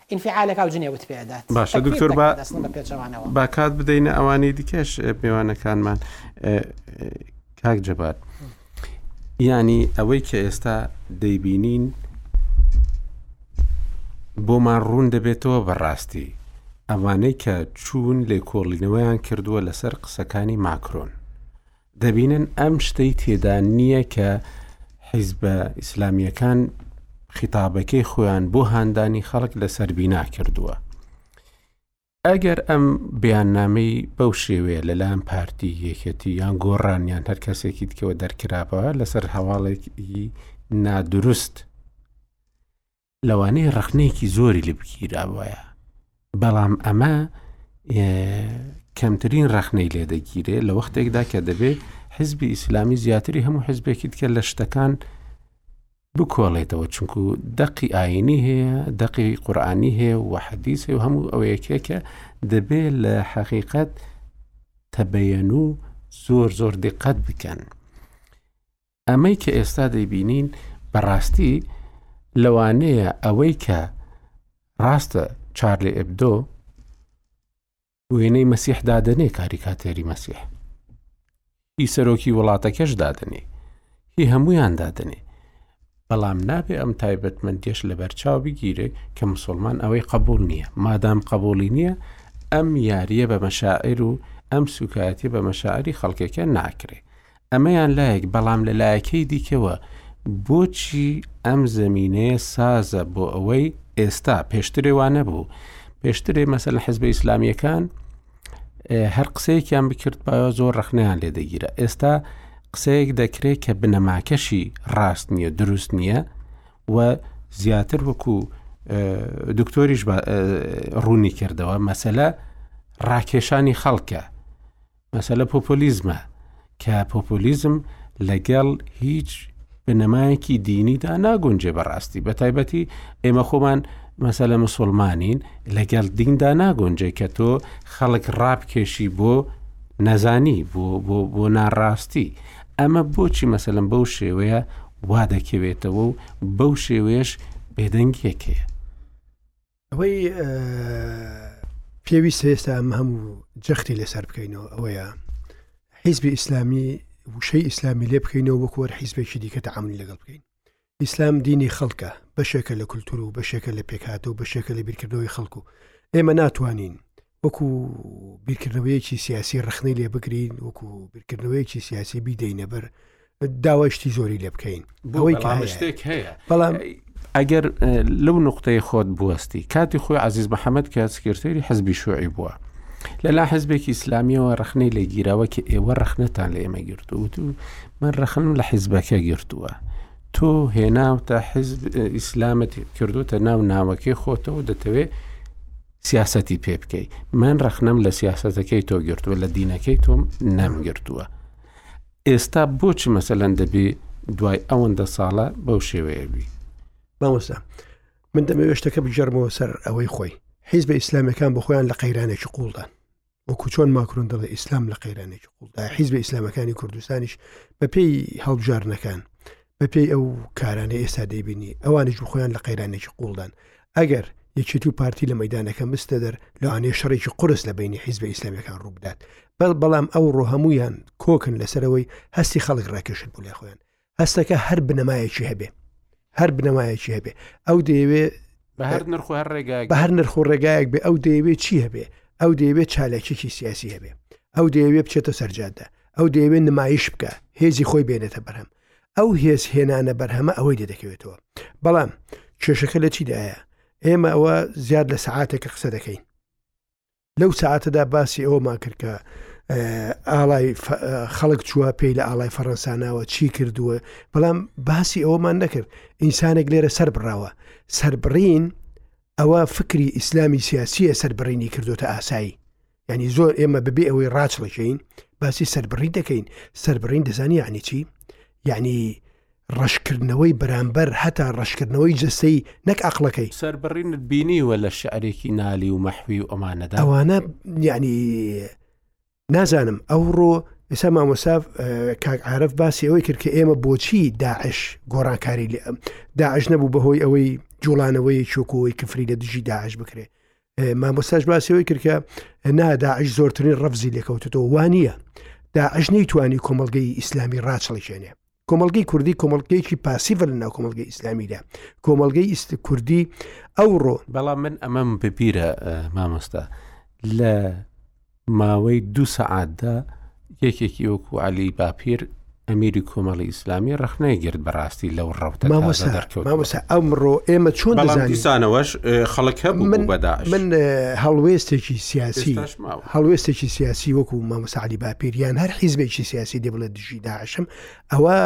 ئینفیعالێک ئاو جنێوت پێ ئەدات. باشە تەکبیر دکتۆر با دەکا دەسڵم بە پێچەوانەوە. با کات بدەینە ئەوانی دیکەش ئە، میوانەکانمان ئە، ئە، کاک جەبار یانی ئەوەی کە ئێستا دەیبینین بۆمان ڕوون دەبێتەوە بەڕاستی ئەوانەی کە چوون لێکۆڵینەوەیان کردووە لەسەر قسەکانی ماکرۆن دەبینن ئەم شتەی تێدا نییە کە حیزبە ئیسلامیەکان خیتابەکەی خۆیان بۆ هاندانی خەڵک لەسەر بینا کردووە ئەگەر ئەم بیاننامەی بەو شێوەیە لەلایەن پارتی یەکەتی یان گۆڕانیان هەر کەسێکی دیکەوە دەرکراپەوە لەسەر هەواڵێکی نادروست لەوانەیە ڕخنەیەکی زۆری لێ بگیرابووایە بەڵام ئەمە کەمترین ڕخنەی لێ دەگیرێ لە وەختێکدا کە دەبێت حزبی ئیسلامی زیاتری هەموو حزبێکی دیکە لە شتەکان بکۆڵێتەوە چونکو دەقی ئاینی هەیە دەقی قورآانی هەیە و حەدیس هەیە و هەموو ئەوەیەکێکە دەبێت لە حەقیقەت تەبەن و زۆر زۆر دقەت بکەن. ئەمەی کە ئێستا دەیبینین بەڕاستی لەوانەیە ئەوەی کە ڕاستە چارلی ئبدۆ وێنەی مەسیح دادەنێ کاریکاتێری مەسیح هی سەرۆکی وڵاتەکەش دادنێ هی هەمویان دادنێ بەڵام نابێ ئەم تایبەتمەندێش لە بەرچاو بگیرێ کە مسلمان ئەوەی قبول نییە مادام قبولی نییە ئەم یاریە بە مەشاعر و ئەم سوکایەتی بە مەشاعری خەڵکەکە ناکرێ ئەمەیان لایەک، بەڵام لە لایەکەی دیکەوە بۆچی ئەم زەمینەیە سازە بۆ ئەوەی ئێستا پێشترێ وا نەبوو پێشترێ مەسەل حزب ئیسلامیەکان هەر قسەیەکیان بکرد پاوە زۆر ڕخنیان لێ دەگیرە ئێستا قسەیەک دەکرێت کە بنەماکەشی ڕاست نییە دروست نییە و زیاتر وەکو دکتۆریش ڕوونی کردەوە مەسەلە ڕاکێشانی خەڵکە مەسەلە پۆپۆلیزمە کە پۆپۆلیزم لەگەڵ هیچ بنەمایەکی دینیدا ناگونجێ بەڕاستی بە تایبەتی ئێمە خۆمان مەسەلە مسلمانین لەگەڵ دیندا ناگونجێ کە تۆ خەڵک ڕابکێشی بۆ نەزانی بۆ ناڕاستی ئەمە بۆچی مەسەلم بەو شێوەیە وا دەکەوێتەوە و بەو شێوەیەش بێدەنگیەکەیە ئەوەی پێویست هێستا ئەم هەموو جەختی لەسەر بکەینەوە ئەوەیە حیزبی ئیسلامی وشەی ئیسلامی لێ بکەینەوە وەکوەر حیزبێکی دیکە تەعامل لەگەڵ بکەین ئیسلام دینی خەڵکە بەشێکە لە کولتور و بەشێکە لە پێکهاتە و بەشێکە لە بیرکردنەوەی خەڵکو ئێمە ناتوانین وەکو بیرکردنەوەیەکی سیاسی ڕخنەی لێ بگرین وەکو بیرکردنەوەیەکی سیاسی بیدەینە بەر داوای شتی زۆری لێ بکەین بۆی شتێک هەیە بەڵام ئەگەر لەو نقطەی خۆت بوەستی کاتی خۆی عزیز محەممەد کە سکرتێری حزبی شوعی بووە لەلا حزبێکی ئیسلامیەوە ڕخنەی لە گیراوە کە ئێوە ڕخنەتان لە ئێمە گرتووە و من ڕخنم لە حیزبەکە گرتووە تۆ هێناوتە حزب ئیسلامەت کردوتە ناو ناوەکەی خۆتەوە دەتەوێت سیاسەتی پێ بکەی من ڕەخنەم لە سیاسەتەکەی تۆ گرتووە لە دینەکەی تۆم نەمگرتووە ئێستا بۆچی مەسەلەن دەبێ دوای ئەوەندە ساڵە بەو شێوەیە بی مامۆستا من دەمەوێشتەکە بگەڕمەوە سەر ئەوەی خۆی حیزبە ئیسلامەکان بە خۆیان لە قەیرانێکی قوڵدان وەکو چۆن ماکرۆن دەڵێ ئیسلام لە قەیرانێکی قوڵدا حیزبە ئیسلامەکانی کوردستانیش بەپێی هەڵبژارنەکان بەپێی ئەو کارانەی ئێستا دەیبینی ئەوانش بخۆیان لە قەیرانێکی قوڵدان ئەگەر یەکێت و پارتی لە مەدانەکە مستە دەر لەوانێ شەڕێکی قرس لە بینی حیزبە ئیسلامیەکان ڕووبدات بەڵ بەڵام ئەو ڕۆهەمویان کۆکن لەسەرەوەی هەستی خەڵک ڕاکێشت بوو لە خۆیان هەستەکە هەر بنەمایەکی هەبێ هەر بنەمایەکی هەبێ ئەو دەیەوێ بە هەر نرخ هەر ڕێگا بە هەر نرخ و ڕێگایەک بێ ئەو دەیەوێ چی هەبێ ئەو دەیەوێ چالاکیی سیاسی هەبێ ئەو دەیەوێ بچێتە سەرجادە ئەو دەیەوێ نمایش بکە هێزی خۆی بێنێتە بەرهەم ئەو هێز هێنانە بەرهەمە ئەوەی دەدەکەوێتەوە بەڵام کێشەکە لە چیدایە ئێمە ئەوە زیاد لە سەعاتێکە قسە دەکەین لەو ساعەتەدا باسی ئەوەمان کرد کە ئاڵای خەڵک چووە پێی لە ئاڵای فەڕەنساناوە چی کردووە بەڵام باسی ئەوەمان نەکرد ئینسانێک لێرە سەر بڕاوە سربڕین ئەوە فکری ئیسلامی سیاسیە سربڕینی کردوتە ئاسایی ینی زۆر ئێمە ببێ ئەوەی ڕاچڵەکەین باسی سربڕی دەکەین سربڕین دەزانانی چی یعنی ڕەشکردنەوەی بەرامبەر هەتا ڕەشکردنەوەی جەستەی نەک ئەقڵەکەی. سەربڕینت بینیوە لە شعرێکی نالی و مەحوی و ئەمانەدا؟ ئەوانە یعنی نازانم ئەوڕۆ ئێستا مامۆسا کاک عرف باسی ئەوەی کرد کە ئێمە بۆچی داعش گۆڕانکاری لێ ئەم داعش نەبوو بەهۆی ئەوەی جوڵانەوەی چۆکۆی کفری لە دژی داعش بکرێ مامۆستاش باسیەوەی کردکە ناداعش زۆرترین ڕفزی لێکەوتەوە وانە داعش نەیتوانی کۆمەلگەی ئیسلامی ڕاچڵی شوێنێ کۆمەلگەی کوردی کۆمەلگەیەکی پاسیڤە لە ناو کۆمەلگەی ئیسلامیدا کۆمەلگەی ئیست کوردی ئەوڕۆ بەڵام من ئەمەم ببیرە مامۆستا لە ماوەی دو سەعاتدا یەکێکی وەکو علی باپیر ئەمیری کۆمەڵی ئیسلامی ڕخنەی گرت بەڕاستی لەو ڕەوتە مامۆسا ئەمڕۆ ئێمە چۆن دیسانەوەش خەڵک هەبوو من بەدا من هەڵوێستێکی سیاسی هەڵوێستێکی سیاسی وەکو مامۆسا علی باپیر یان هەر حیزبێکی سیاسی دێ بڵێت ژی داعشم ئەوە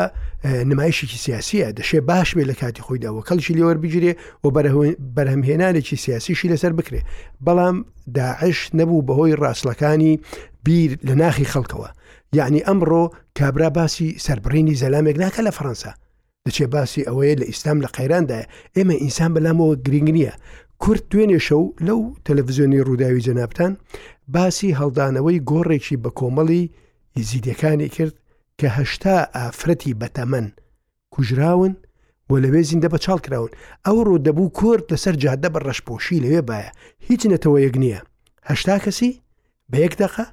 نمایشێکی سیاسیە دەشێ باش بێ لە کاتی خۆیدا و کەڵکی لێوەربگیرێ و بەرهەمهێنانێکی سیاسیشی لەسەر بکرێ بەڵام داعش نەبوو بەهۆی ڕاستلەکانی بیر لە ناخی خەڵکەوە یعنی ئەمڕۆ کابرا باسی سربڕینی زەلامێک ناکە لە فەەنسا دەچێ باسی ئەوەیە لە ئیسلام لە قەیراندایە ئێمە ئینسان بەلامەوە گرنگ نییە کورد توێنێ شەو لەو تەلەڤزیۆنی ڕووداوی جەنابان باسی هەڵدانەوەی گۆڕێکی بە کۆمەڵی یزیدەکانی کرد کە هەشتا ئافرەتی بەتەمەن کوژراون و لەوێ زیندە بە چاڵ کراون ئەو ڕۆ دەبوو کورد لەسەر جادە بە ڕەشپۆشی لەوێ باە هیچ نەتەوە یەک نییە هەشتا کەسی بە یەک دەقە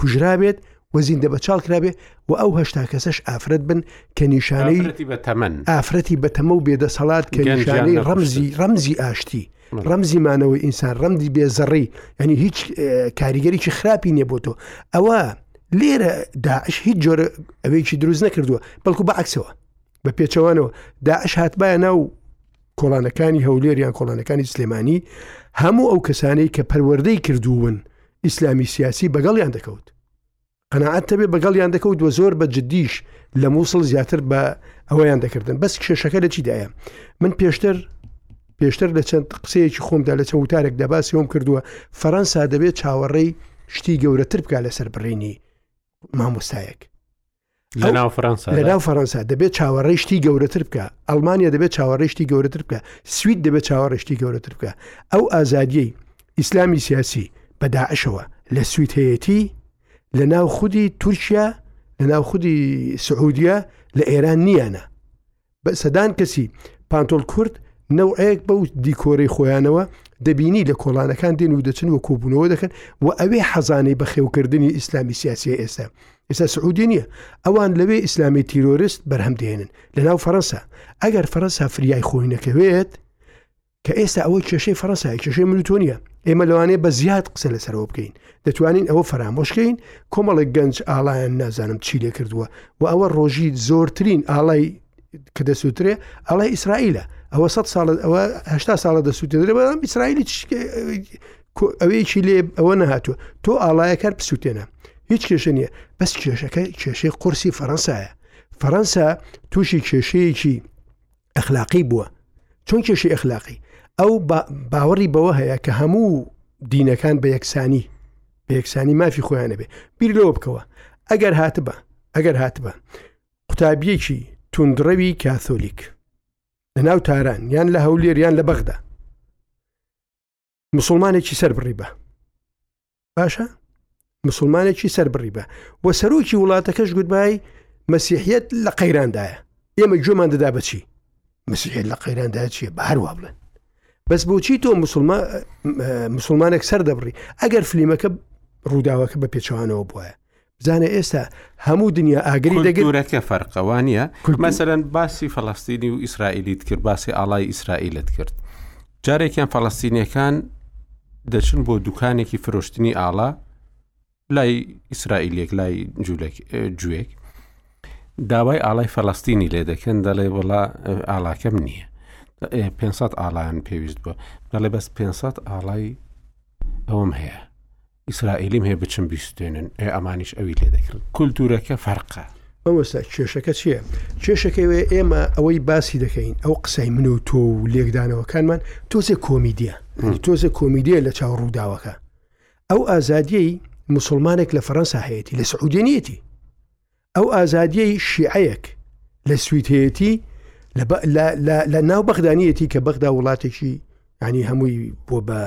کوژرابێت و زیندە بەچاڵ کرابێ و ئەو هەشتا کەسەش ئافرەت بن کە نیشانەی بەتەمەن ئافرەتی بەتەمە و بێدەسەڵات کە نیشانەی ڕەمزی ڕەمزی ئاشتی ڕەمزی مانەوەی ئینسان ڕەمزی بێزەڕی ینی هیچ کاریگەریی خراپی نیە بۆ تۆ ئەوە لێرە داعش هیچ جۆرە ئەوەیەکی دروست نەکردووە بەڵکو بە عکسەوە بە پێچەوانەوە داعش هاتبایە ناو کۆڵانەکانی هەولێر یان کۆڵانەکانی سلێمانی هەموو ئەو کەسانەی کە پەروەردەی کردوون ئیسلامی سیاسی بەگەڵیان دەکەوت قەنەعات تەبێ بەگەڵیان دەکەوت وە زۆر بە جددیش لە مووسڵ زیاتر بە ئەوەیان دەکردن بەس کێشەکە لە چیدایە من پێشتر پێشتر لە چەند قسەیەکی خۆمدا لە چەند وتارێک دەباسیەوەم کردووە فەەنسا دەبێت چاوەڕێی شتی گەورەتر بکە لەسەر بڕینی مامۆستایەک لە ناو فەرەنسا لە ناو فەرەنسا دەبێت چاوەڕێشتی گەورەتر بکە ئەلمانیا دەبێت چاوەڕێشتی گەورەتر بکە سوید دەبێت چاوەڕێشتی گەورەتر بکە ئەو ئازادیەی ئیسلامی سیاسی بەداعشەوە لە سویت هەیەتی لە ناو خودی تورکیا لە ناو خودی سعودیە لە ئێران نییانە بە سەدان کەسی پانتۆڵ کورد نەوەیەک بەو دیکۆرەی خۆیانەوە دەبینی لە کۆڵانەکان دێن و دەچن و کۆبوونەوە دەکەن و ئەوێ حەزانەی بەخێوکردنی ئیسلامی سیاسی ئێستا ئێستا سعودی نییە ئەوان لەوێ ئیسلامی تیرۆرست بەرهەم دێنن لە ناو فەرەنسا ئەگەر فەرەنسا فریای خۆی نەکەوێت کە ئێستا ئەوە کێشەی فەرەنسای کێشەی من تۆ نیە ئێمە لەوانەیە بە زیاد قسە لەسەرەوە بکەین دەتوانین ئەوە فەرامۆشکەین کۆمەڵێک گەنج ئاڵایان نازانم چی لێ کردووە و ئەوە ڕۆژی زۆرترین ئاڵای کە دەسووترێ ئەڵای ئیسرائیلە ئەوە سە ساڵ ئەوە هشتا ساڵە دەسووتێنرە بەڵام ئیسرائیلی ئەوەیەکی لێ ئەوە نەهاتوە تۆ ئاڵایەکار بسووتێنە هیچ کێشە نیە بەس کێشەکە کێشەی قورسی فەەنسایە فەەنسا تووشی کێشەیەکی ئەخلاقی بووە چۆن کێشی ئەخلاقی ئەو باوەڕی بەوە هەیە کە هەموو دینەکان بە یەکسانی بە یەکسانی مافی خۆیانە بێ بیر لەوە بکەوە ئەگەر هاتبە ئەگەر هاتبە قوتابیەکی توندڕەوی کاثۆلیک لە ناو تاران یان لە هەولێر یان لە بەغدا مسلمانێکی سەر بڕی بە باشە مسلمانێکی سەر بڕی بە و سەرۆکی وڵاتەکەش گوتبای مەسیحیت لە قەیراندایە ئێمە گوێمان دەدا بچی مسیحیت لە قەیراندا چیە بە هەروە بڵێن بەس بۆچی تۆ مسلمانێک سەر دەبڕی ئەگەر فلیمەکە ڕووداوەکە بە پێچوانەوە بواە بزانە ئێستا هەموو دنیا ئاگری دەگەورەکە فەرقە وانە مەسەرەن باسی فەڵستینی و ئیسرائیلیت کرد باسی ئاڵای ئیسرائیلت کرد جارێکیان فەڵستینیەکان دەچن بۆ دوکانێکی فرۆشتنی ئاڵا لای ئیسرائیلێک لای جوێک داوای ئاڵای فەڵستینی لێ دەکەن دەڵێ وڵا ئاڵاکەم نییە 500 ئالایان پێویست بوو دەڵێ بەس 500 ئاڵای ئەوم هەیە ئیسرائیلیم هەیە بچم بیستێنن ئێ ئەمانیش ئەوی لێ دەکرد کولتورەکە فەرقە ئەوەستا کێشەکە چییە؟ کێشەکەی وێ ئێمە ئەوەی باسی دەکەین ئەو قسەی من و تۆ و لێکدانەوەکانمان تۆزێ کۆمیدیە تۆزێ کۆمیدیە لە چاو ڕووداوەکە ئەو ئازادیەی مسلمانێک لە فەەنسا هەیەی لە سعودێنیەتی ئەو ئازادیەی شیعەیەک لە سویتەتی لە ناو بەغدانیەتی کە بەغدا وڵاتێکی ینی هەمووی بۆ بە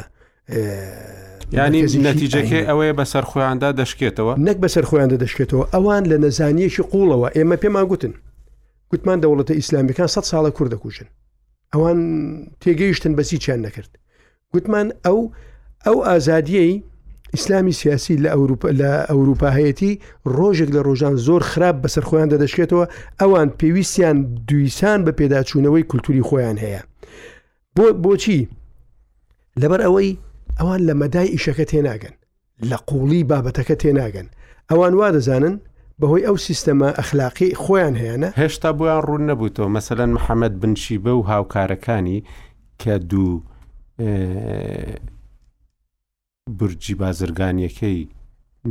ینی نەتیجەکەی ئەوەیە بەسەر خۆیاندا دەشکێتەوە نەک بەسەر خۆیاندا دەشکێتەوە ئەوان لە نەزانیەکی قوڵەوە ئێمە پێمان گوتن گوتمان دەوڵەتە ئیسلامیەکان سە ساڵە کوور دەکوژن ئەوان تێگەیشتن بەسی چیان نەکرد گوتمان ئەو ئەو ئازادیەی ئیسلامی سیاسی لە ئەوروپا لە ئەوروپا هەیەی ڕۆژێک لە ڕۆژان زۆر خراپ بەسەر خۆیان دەدەشکێتەوە ئەوان پێویستیان دویسان بە پێداچوونەوەی کولتوری خۆیان هەیە بۆ بۆچی لەبەر ئەوەی ئەوان لە مەدای ئیشەکە تێناگەن لە قووڵی بابەتەکە تێناگەن، ئەوان وا دەزانن بەهۆی ئەو سیستەمە ئەخلاقی خۆیان هەیانە، هێشتا بۆیان ڕوون نەبووتەوە مەسەلەن محەمەد بن شیبە و هاوکارەکانی کە دوو برجی بازرگانیەکەی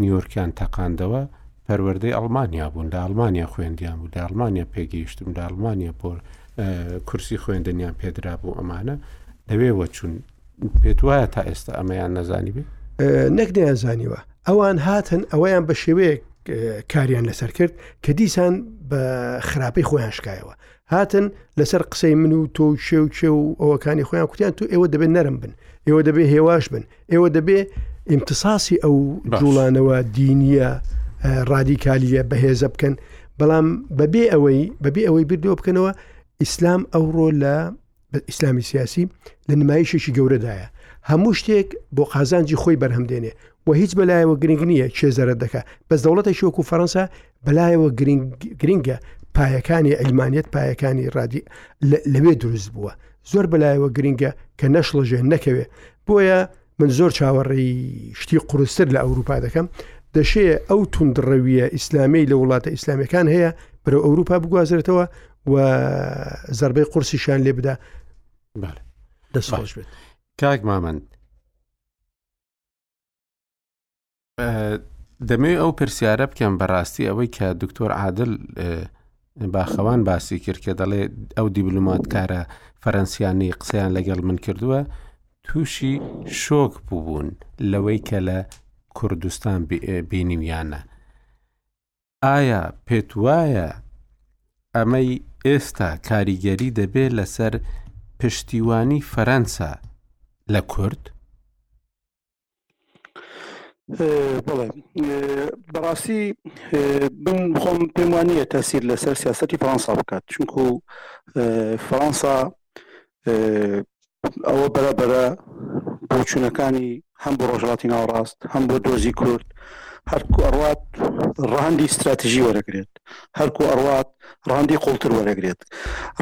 نیۆرکیان تەقاندەوە پەروەردەی ئەڵمانیا بوون لە ئەڵمانیا خوێندیان بوو لە ئەڵمانیا پێگەیشتم لە ئەڵمانیا بۆ کورسی خوێندنیان پێدرا بوو ئەمانە لەوێ وەچون پێت وایە تا ئێستا ئەمەیان نەزانی بێ نەک دەیان زانیوە ئەوان هاتن ئەوەیان بە شێوەیەک کاریان لەسەر کرد کە دیسان بە خراپەی خۆیان شکایەوە هاتن لەسەر قسەی من و تۆ شێ و چێ و ئەوەکانی خۆیان کوتیان تو ئێوە دەبێت نەرم بن ئێوە دەبێ هێواش بن ئێوە دەبێ ئیمتصاسی ئەو جوڵانەوە دینیە ڕادیکالیە بەهێزە بکەن بەڵام بەبێ ئەوەی بەبێ ئەوەی بردەوە بکەنەوە ئیسلام ئەوڕۆ لە ئیسلامی سیاسی لە نمایشێکی گەورەدایە هەموو شتێک بۆ قازانجی خۆی بەرهەم دێنێ و هیچ بەلایەوە گرنگ نییە چێزەرە دەکە بەس دەوڵەتە شۆک و فەەنسا بەلایەوە گرنگە پایەکانی ئەلمانیت پایەکانی ڕادی لەوێ دروست بووە زۆر بەلایەوە گرنگە کە نەشڵەژێ نەکەوێ بۆیە من زۆر چاوەڕێی شتی قورستر لە ئەوروپا دەکەم دەشێ ئەو توندڕەویە ئیسلامی لە وڵاتە ئیسلامیەکان هەیە بەرەو ئەوروپا بگوازرێتەوە و زربەی قورسیشان لێ بدا دەسڕش بێت کاک مامەند دەمەوێت ئەو پرسیارە بکەم بەڕاستی ئەوەی کە دکتۆر عادل باخەوان باسی کرد کە دەڵێ ئەو دیبلوماتکارە فەرەنسیانی قسەیان لەگەڵ من کردووە تووشی شۆک بووبوون لەوەی کە لە کوردستان بینیویانە ئایا پێت وایە ئەمەی ئێستا کاریگەری دەبێت لەسەر پشتیوانی فەرەنسا لە کورد بڵێ بەڕاستی بن خۆم پێم وانە تاسیر لەسەر سیاستی فەرەنسا بکات چونکو فەرەنسا ئەوە بەرەبەرە بۆچوونەکانی هەم بۆ ڕۆژهڵاتی ناوڕاست هەم بۆ دۆزی کورد هەرکو ئەڕات ڕاندی استراتژی وەرەگرێت هەر کوو ئەڕوات ڕاندی قوڵتر وەرەگرێت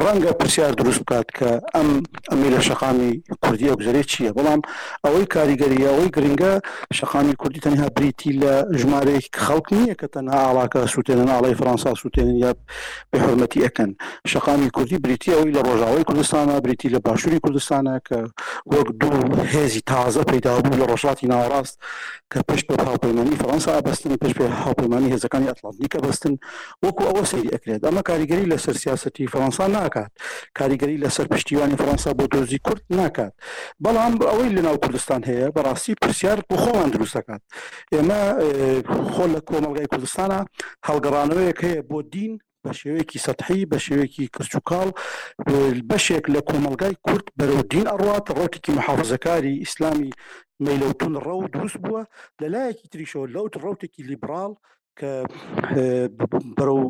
ڕەنگە پرسیار دروست بکات کە ئەم ئەمەی لە شەقامی کوردی ئەگوزەرێت چییە بەڵام ئەوەی کاریگەری ئەوەی گرنگە شەقامی کوردی تەنها بریتی لە ژمارەیەک خەڵک نییە کە تەنها ئاڵاکە سووتێنن ئاڵای فەرەنسا سووتێنن یا بە حرمەتی ئەکەن شەقامی کوردی بریتی ئەوەی لە ڕۆژاوای کوردستانە بریتی لە باشووری کوردستانە کە وەک دوو هێزی تازە پەیدابوو لە ڕۆژاتی ناوەڕاست کە پشت بە هاوپەیمانیی فەڕەنسا ئەبەستن، پشت بە هاوپەیمانیی هێزەکانی ئەتڵانتیک ئەبەستن، وەکو ئەوە سەیری ئەکرێت. ئەمە کاریگەری لەسەر سیاسەتی فەڕەنسا ناکات، کاریگەری لەسەر پشتیوانی فەڕەنسا بۆ دۆزی کورد ناکات، بەڵام ئەوەی لەناو کوردستان هەیە بەڕاستی پرسیار بۆ خۆمان دروست دەکات. ئێمە خۆ لە کۆمەڵگای کوردستانا هەڵگەڕانەوەیەک هەیە بۆ دین، بە شێوەیەکی سەتحی، بە شێوەیەکی کرچ و کاڵ بەشێک لە کۆمەڵگای کورد بەرەو دین ئەڕوات، ڕەوتێکی موحافزەکاری ئیسلامی مەیلە و توندڕەو دروست بووە، لە لایەکی تریشەوە لەوت ڕەوتێکی لیبڕاڵ کە بەرەو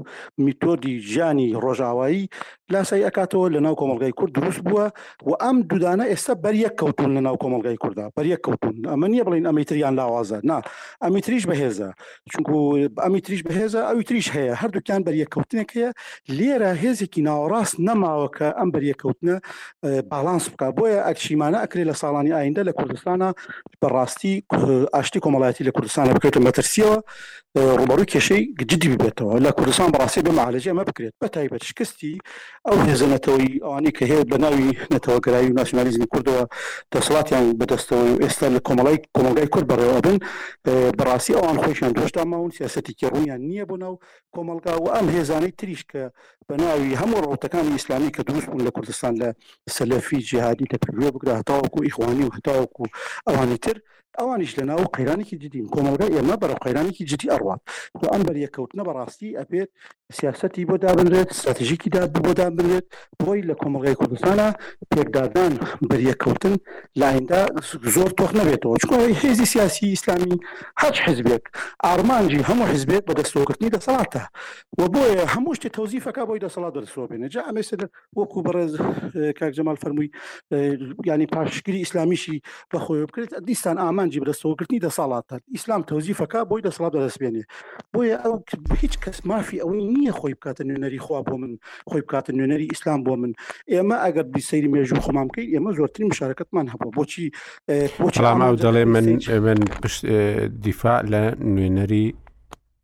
میتۆدی ژیانی ڕۆژاوایی لاسایی ئەکاتەوە لە ناو کۆمەڵگای کورد دروست بووە و ئەم دوودانە ئێستا بەریەک کەوتون لە ناو کۆمەڵگای کوردا بەریەک کەوتون ئەمە نییە بڵین ئەمیتریان لاوازە نا ئەمیتریش بەهێزە چونکو ئەمی تریش بەهێزە ئەوی تریش هەیە هەردووکیان بەریەکەوتنێک هەیە لێرە هێزێکی ناوەڕاست نەماوە کە ئەم بەریەکەوتنە باڵانس بکە بۆیە ئەکشیمانە ئەکرێت لە ساڵانی ئایندە لە کوردستانە بەڕاستی ئاشتی کۆمەڵایەتی لە کوردستانە بکرێتە مەترسیەوە ڕوبەڕووی کێشەی جدی ببێتەوە لە کوردستان بەڕاستی بمالەجێ ئەمە بکرێت بە تایبەت شکستی ئەو هێزە نەتەوەیی، ئەوانەی کە هێ بەناوی نەتەوەگەرایی و ناسیونالیزمی کوردەوە دەسەڵاتیان بەدەستەوەی و ئێستا لە کۆمەڵای کۆمەڵگای کورد بەڕێوە ئەبن، بەڕاستی ئەوان خۆیشیان دۆشدا ماون، سیاسەتێکی ڕوونیان نییە بۆ ناو کۆمەڵگا و ئەم هێزانەی تریش کە بەناوی هەموو ڕەوتەکانی ئیسلامی کە دروست بوون لە کوردستان لە سەلەفی، جیهادی، تەکفیری و بگرە هەتاوەکو ئیخوانی و هەتاوەکو ئەوانی تر، ئەوانیش لەناو قەیرانێکی جدین کۆمەڵگای ئێمە بەرەو قەیرانێکی جدی ئەڕوات و ئەم بەریە کەوتنە بەڕاستی ئەبێت سیاسەتی بۆ دابنرێت ستراتیژیکی دا بۆ دابنرێت بۆی لە کۆمەڵگای کوردستانە پێکدادان بەریە کەوتن لایەندا زۆر تۆخ نەبێتەوە چکۆی حێزی سیاسی ئیسلامی هەچ حزبێک ئارمانجی هەموو حزبێک بە دەستەوەگرتنی دەسەڵاتە و بۆیە هەموو شتێ تەوزیفەکە بۆی دەسەڵات بەرسەوە بێنێ جا ئەمێ وەکو بەڕێز کاک جەمال فەرمووی ینی پاشگیری ئیسلامیشی بە خۆی بکرێت دیستان ئامانجی بەدەستەوەگرتنی دەسەڵاتە ئیسلام تەوزیفەکە بۆی دەسەڵات دەستبێنێ بۆیە ئەو هیچ کەس مافی ئەوەی نییە خۆی بکاتە نوێنەری خوا بۆ من خۆی بکاتە نوێنەری ئیسلام بۆ من ئێمە ئەگەر بیسەیری مێژوو خۆمان بکەین ئێمە زۆرترین مشارەکەتمان هەبوو بۆچی بۆچی دەڵێ من من دیفاع لە نوێنەری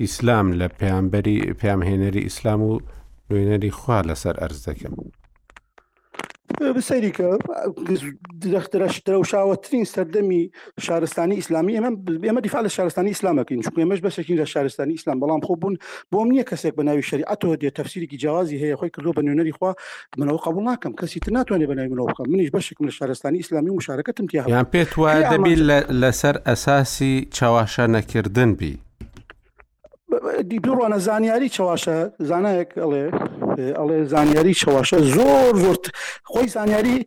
ئیسلام لە پەیامبەری پەیامهێنەری ئیسلام و نوێنەری خوا لەسەر ئەرز دەکەم. سەیری کە درەوشاوەترین سەردەمی شارستانی ئیسلامی ئێمە ئێمە دیفاع لە شارستانی ئیسلامەکەین چونکە ئێمەش بەشێکین لە شارستانی ئیسلام بەڵام خۆ بوون بۆم نییە کەسێک بە ناوی شریعەتەوە دێت تەفسیرێکی جیاوازی هەیە خۆی کردو بە نوێنەری خوا منەوە قبول ناکەم کەسی تر ناتوانێت بە ناوی منەوە بکەم منیش بەشێکم لە شارستانی ئیسلامی و مشارەکەتم تیا یان پێت وایە دەبی لەسەر ئەساسی چاواشە نەکردن بی دوڕوانە زانیاری چەواشە زانایەک ئەڵێ ئەڵێ زانیاری چەواشە زۆر زۆر خۆی زانیاری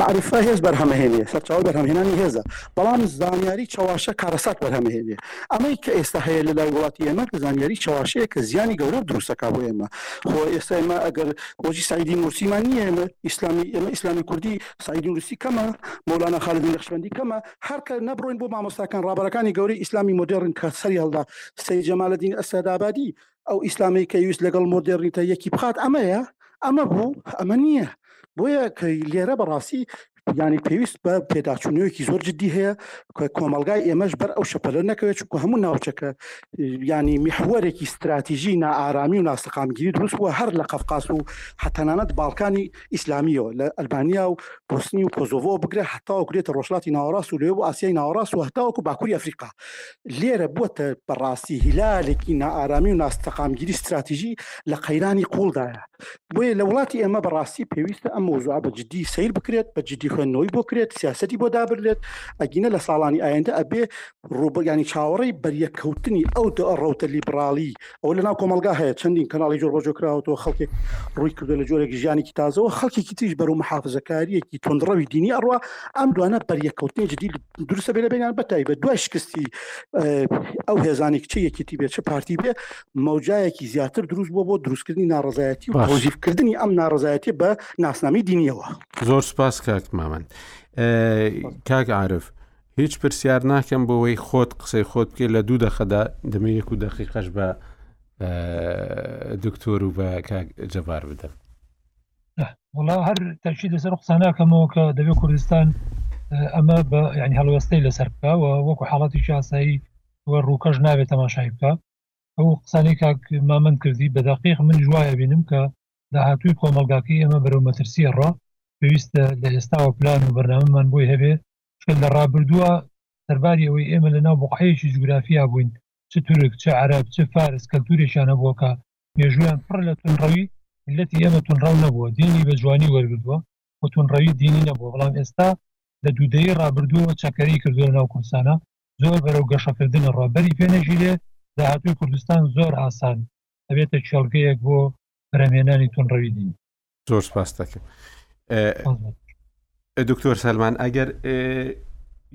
معرفە هێز بەرهەمەهێنێ سەرچاو بەرهەمهێنانی هێزە بەڵام زانیاری چەواشە کارەسات بەرهەمەهێنێ ئەمەی کە ئێستا هەیە لە لای وڵاتی ئێمە کە زانیاری چەواشەیە کە زیانی گەورە دروستەکە بۆ ئێمە خۆ ئێستا ئێمە ئەگەر بۆجی سعیدی نورسیمان نیە ئێمە ئیسلامی ئێمە ئیسلامی کوردی سعیدی نورسی کەمە مۆلانا خالدی نەخشبندی کەمە هەر کە نەبڕۆین بۆ مامۆستاکان ڕابەرەکانی گەورەی ئیسلامی مۆدێرن کە سەری هەڵدا سەی جەمالەدین ئەسەدابادی ئەو ئیسلامی کە ویست لەگەڵ مۆدێرنیتە یەکی بخات ئەمەیە ئەمە بوو ئەمە نییە بۆیە کە لێرە بەڕاستی ینی پێویست بە پێداچوونەوەیکی زۆر جددی هەیە کۆمەلگای ئێمەش بەر ئەو شەپەلە نەکەوێت چکو هەموو ناوچەکە ینی میحوەرێکی استراتیژی نائارامی و ناسەقامگیری دروست وە هەر لە قەفقاس و حتەنانەت باڵکانی ئیسلامیەوە لە ئەلبانیا و بۆسنی و کۆزۆڤۆ بگرە هەتاوە کرێتە ڕۆژلاتی ناوەڕاست و لێ بۆ ئاسیای ناوەڕاست و هەتاوەکو باکووری ئەفریقا لێرە بووە بەڕاستی هیلالێکی نائارامی و ناستەقامگیری استراتیژی لە قەیرانی قوڵدایە بۆیە لە وڵاتی ئێمە بەڕاستی پێویستە ئەم مۆزوع بە جددی سیر بکرێت بە جددی خوێندنەوەی بۆ کرێت سیاستی بۆ دابرێت ئەگینە لە ساڵانی ئایندە ئەبێ ڕوبگانی چاوەڕی بەریەککەوتنی ئەو ڕوتە لیبراڵی ئەو لەناو کۆمەلگا هەیە چەندین کەناڵی جۆر بەجۆ کراوەەوە خەڵکێک ڕووی کردو لە جۆرێکی ژیانێکی تازەوە خەڵکێکی تریش بەرو محافزەکاریەکی تندڕەوی دینی ئەڕوا ئەم دوانە پەریەکەوتنی جدی درسە بێ لە بینیان بەتای بە دوای شکستی ئەو هێزانی کچە یەکێتی بێ چ پارتی بێ مەوجایەکی زیاتر دروست بووە بۆ دروستکردنی ناڕزایەتی و تۆزیفکردنی ئەم ناڕزایەتی بە ناسنامی دینیەوە زۆر سپاس کاک مامەند کاک عاعرف هیچ پرسیار ناکەم بۆەوەی خۆت قسەی خۆت بکەیت لە دوو دەخەدا دەمە یەک و دەقیقەش بە دکتۆر و بە جەبار بدەم وڵا هەر تاکی لەسەر قساناکەمەوە کە دەبێت کوردستان ئەمە بە ینی هەڵوێستەی لەسەر بکە و وەکو حاڵاتی شاسایی و ڕووکەش نابێت تەماشای بکە ئەو قسانی کاک مامن کردی بە دەقیق من جوایە بینم کە داهاتوی کۆمەلگاکەی ئەمە بەرەو مەترسیە ڕۆ پێویستە لە ئێستاوە پلان و بەرنامەمان بۆی هەبێ چون لە ڕابردووە سەرباری ئەوەی ئێمە لە ناو بوقعەیەکی جوگرافیا بووین چ تورک چ عەرەب چ فارس کەلتورێکیان هەبووە کە مێژوویان پڕ لە تونڕەوی میللەتی ئێمە تونڕەو نەبووە دینی بە جوانی وەرگردووە و تونڕەوی دینی نەبووە بەڵام ئێستا لە دوو دەیەی ڕابردووەوە چەکەرەی کردووە لە ناو کوردستانا زۆر بەرەو گەشەکردنە ڕا بەری پێ نەگیرێ داهاتووی کوردستان زۆر ئاسان ئەبێتە کێڵگەیەک بۆ بەرهەمهێنانی تونڕەوی دینی زۆر سپاس دەکەم دکتۆر سەلمان ئەگەر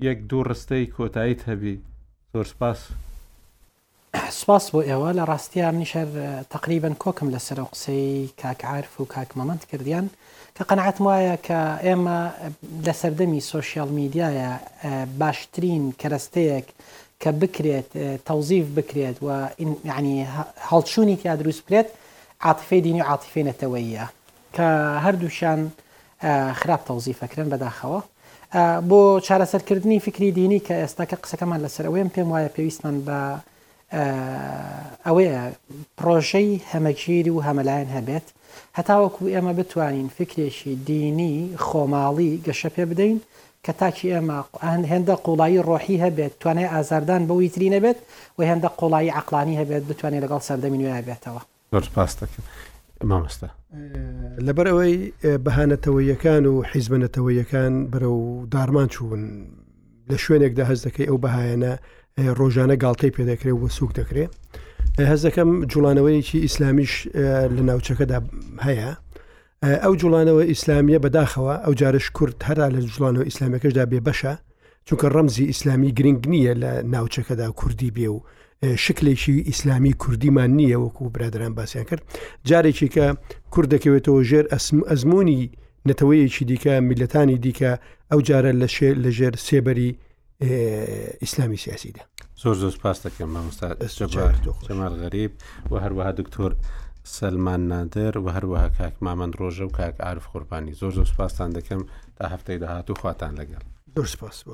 یەک دوو ڕستەی کۆتاییت هەبی زۆر سپاس سپاس بۆ ئێوە لە ڕاستیە منیشەر تقریبن کۆکم لەسەر و قسەی کاکعاعرف و کاک مەمەند کردیان کە قەنعاتم وایە کە ئێمە لە سەردەمی سوۆسیال میدیایە باشترین کەرەستەیەک کە بکرێت تەوزیف بکرێت و ینی هەڵچوونی تیا دروست بکرێت عاتیفەی دینی و عاتیفەی نەتەوەییە کە هەردووکیان خراپ تەوزیف ئەکرێن بەداخەوە بۆ چارەسەرکردنی فکری دینی کە ئێستاکە قسەکەمان لەسەر ئەوەیەم پێم وایە پێویستمان بە ئەوەیە پرۆژەی هەمەگیری و هەمەلایەن هەبێت هەتاوەکو ئێمە بتوانین فکرێکی دینی خۆماڵی گەشە پێ بدەین کە تاکی ئێمە هێندە قووڵایی ڕۆحی هەبێت توانای ئازاردان بەو هیتری نەبێت و هێندە قووڵایی عەقڵانی هەبێت بتوانێت لەگەڵ سەردەمی نوێیا بێتەوە. زۆر سپاستەکەم مامۆستا. لەبەر ئەوەی بەها نەتەوەییەکان و حیزبە نەتەوەییەکان بەرەو داڕمان چوون، لە شوێنێکدا هەست دەکەی ئەو بەهایەنە ڕۆژانە گاڵتەی پێدەکرێ و سوک دەکرێ. هەست دەکەم جوڵانەوەیەکی ئیسلامیش لە ناوچەکەدا هەیە. ئەو جوڵانەوە ئیسلامیە بەداخەوە ئەو جارش کورد هەرا لە جوڵانەوە ئیسلامەکەشدا بێ بەشە چونکە ڕەمزی ئیسلامی گرنگ نییە لە ناوچەکەدا کوردی بێ و شکلێکی ئیسلامی کوردیمان نییە وەکو برادران باسیان کرد جارێکی کە کورد دەکەوێتەوە ژێر ئەسم ئەزمموی نەتەوەیەکی دیکە میلەتانی دیکە ئەو جارە لە شێ لە ژێر سێبەری ئیسلامی سیاسیدا زۆر زۆر پاس دەکەم مامۆستاجەمار غەریب و هەروەها دکتۆر سلمان نادر و هەروەها کاک مامەند ڕۆژە و کاک عرف قوربانی زۆر زۆر سپاستان دەکەم تا هەفتەی داهات و خواتان لەگەڵ زۆر سپاس بۆ.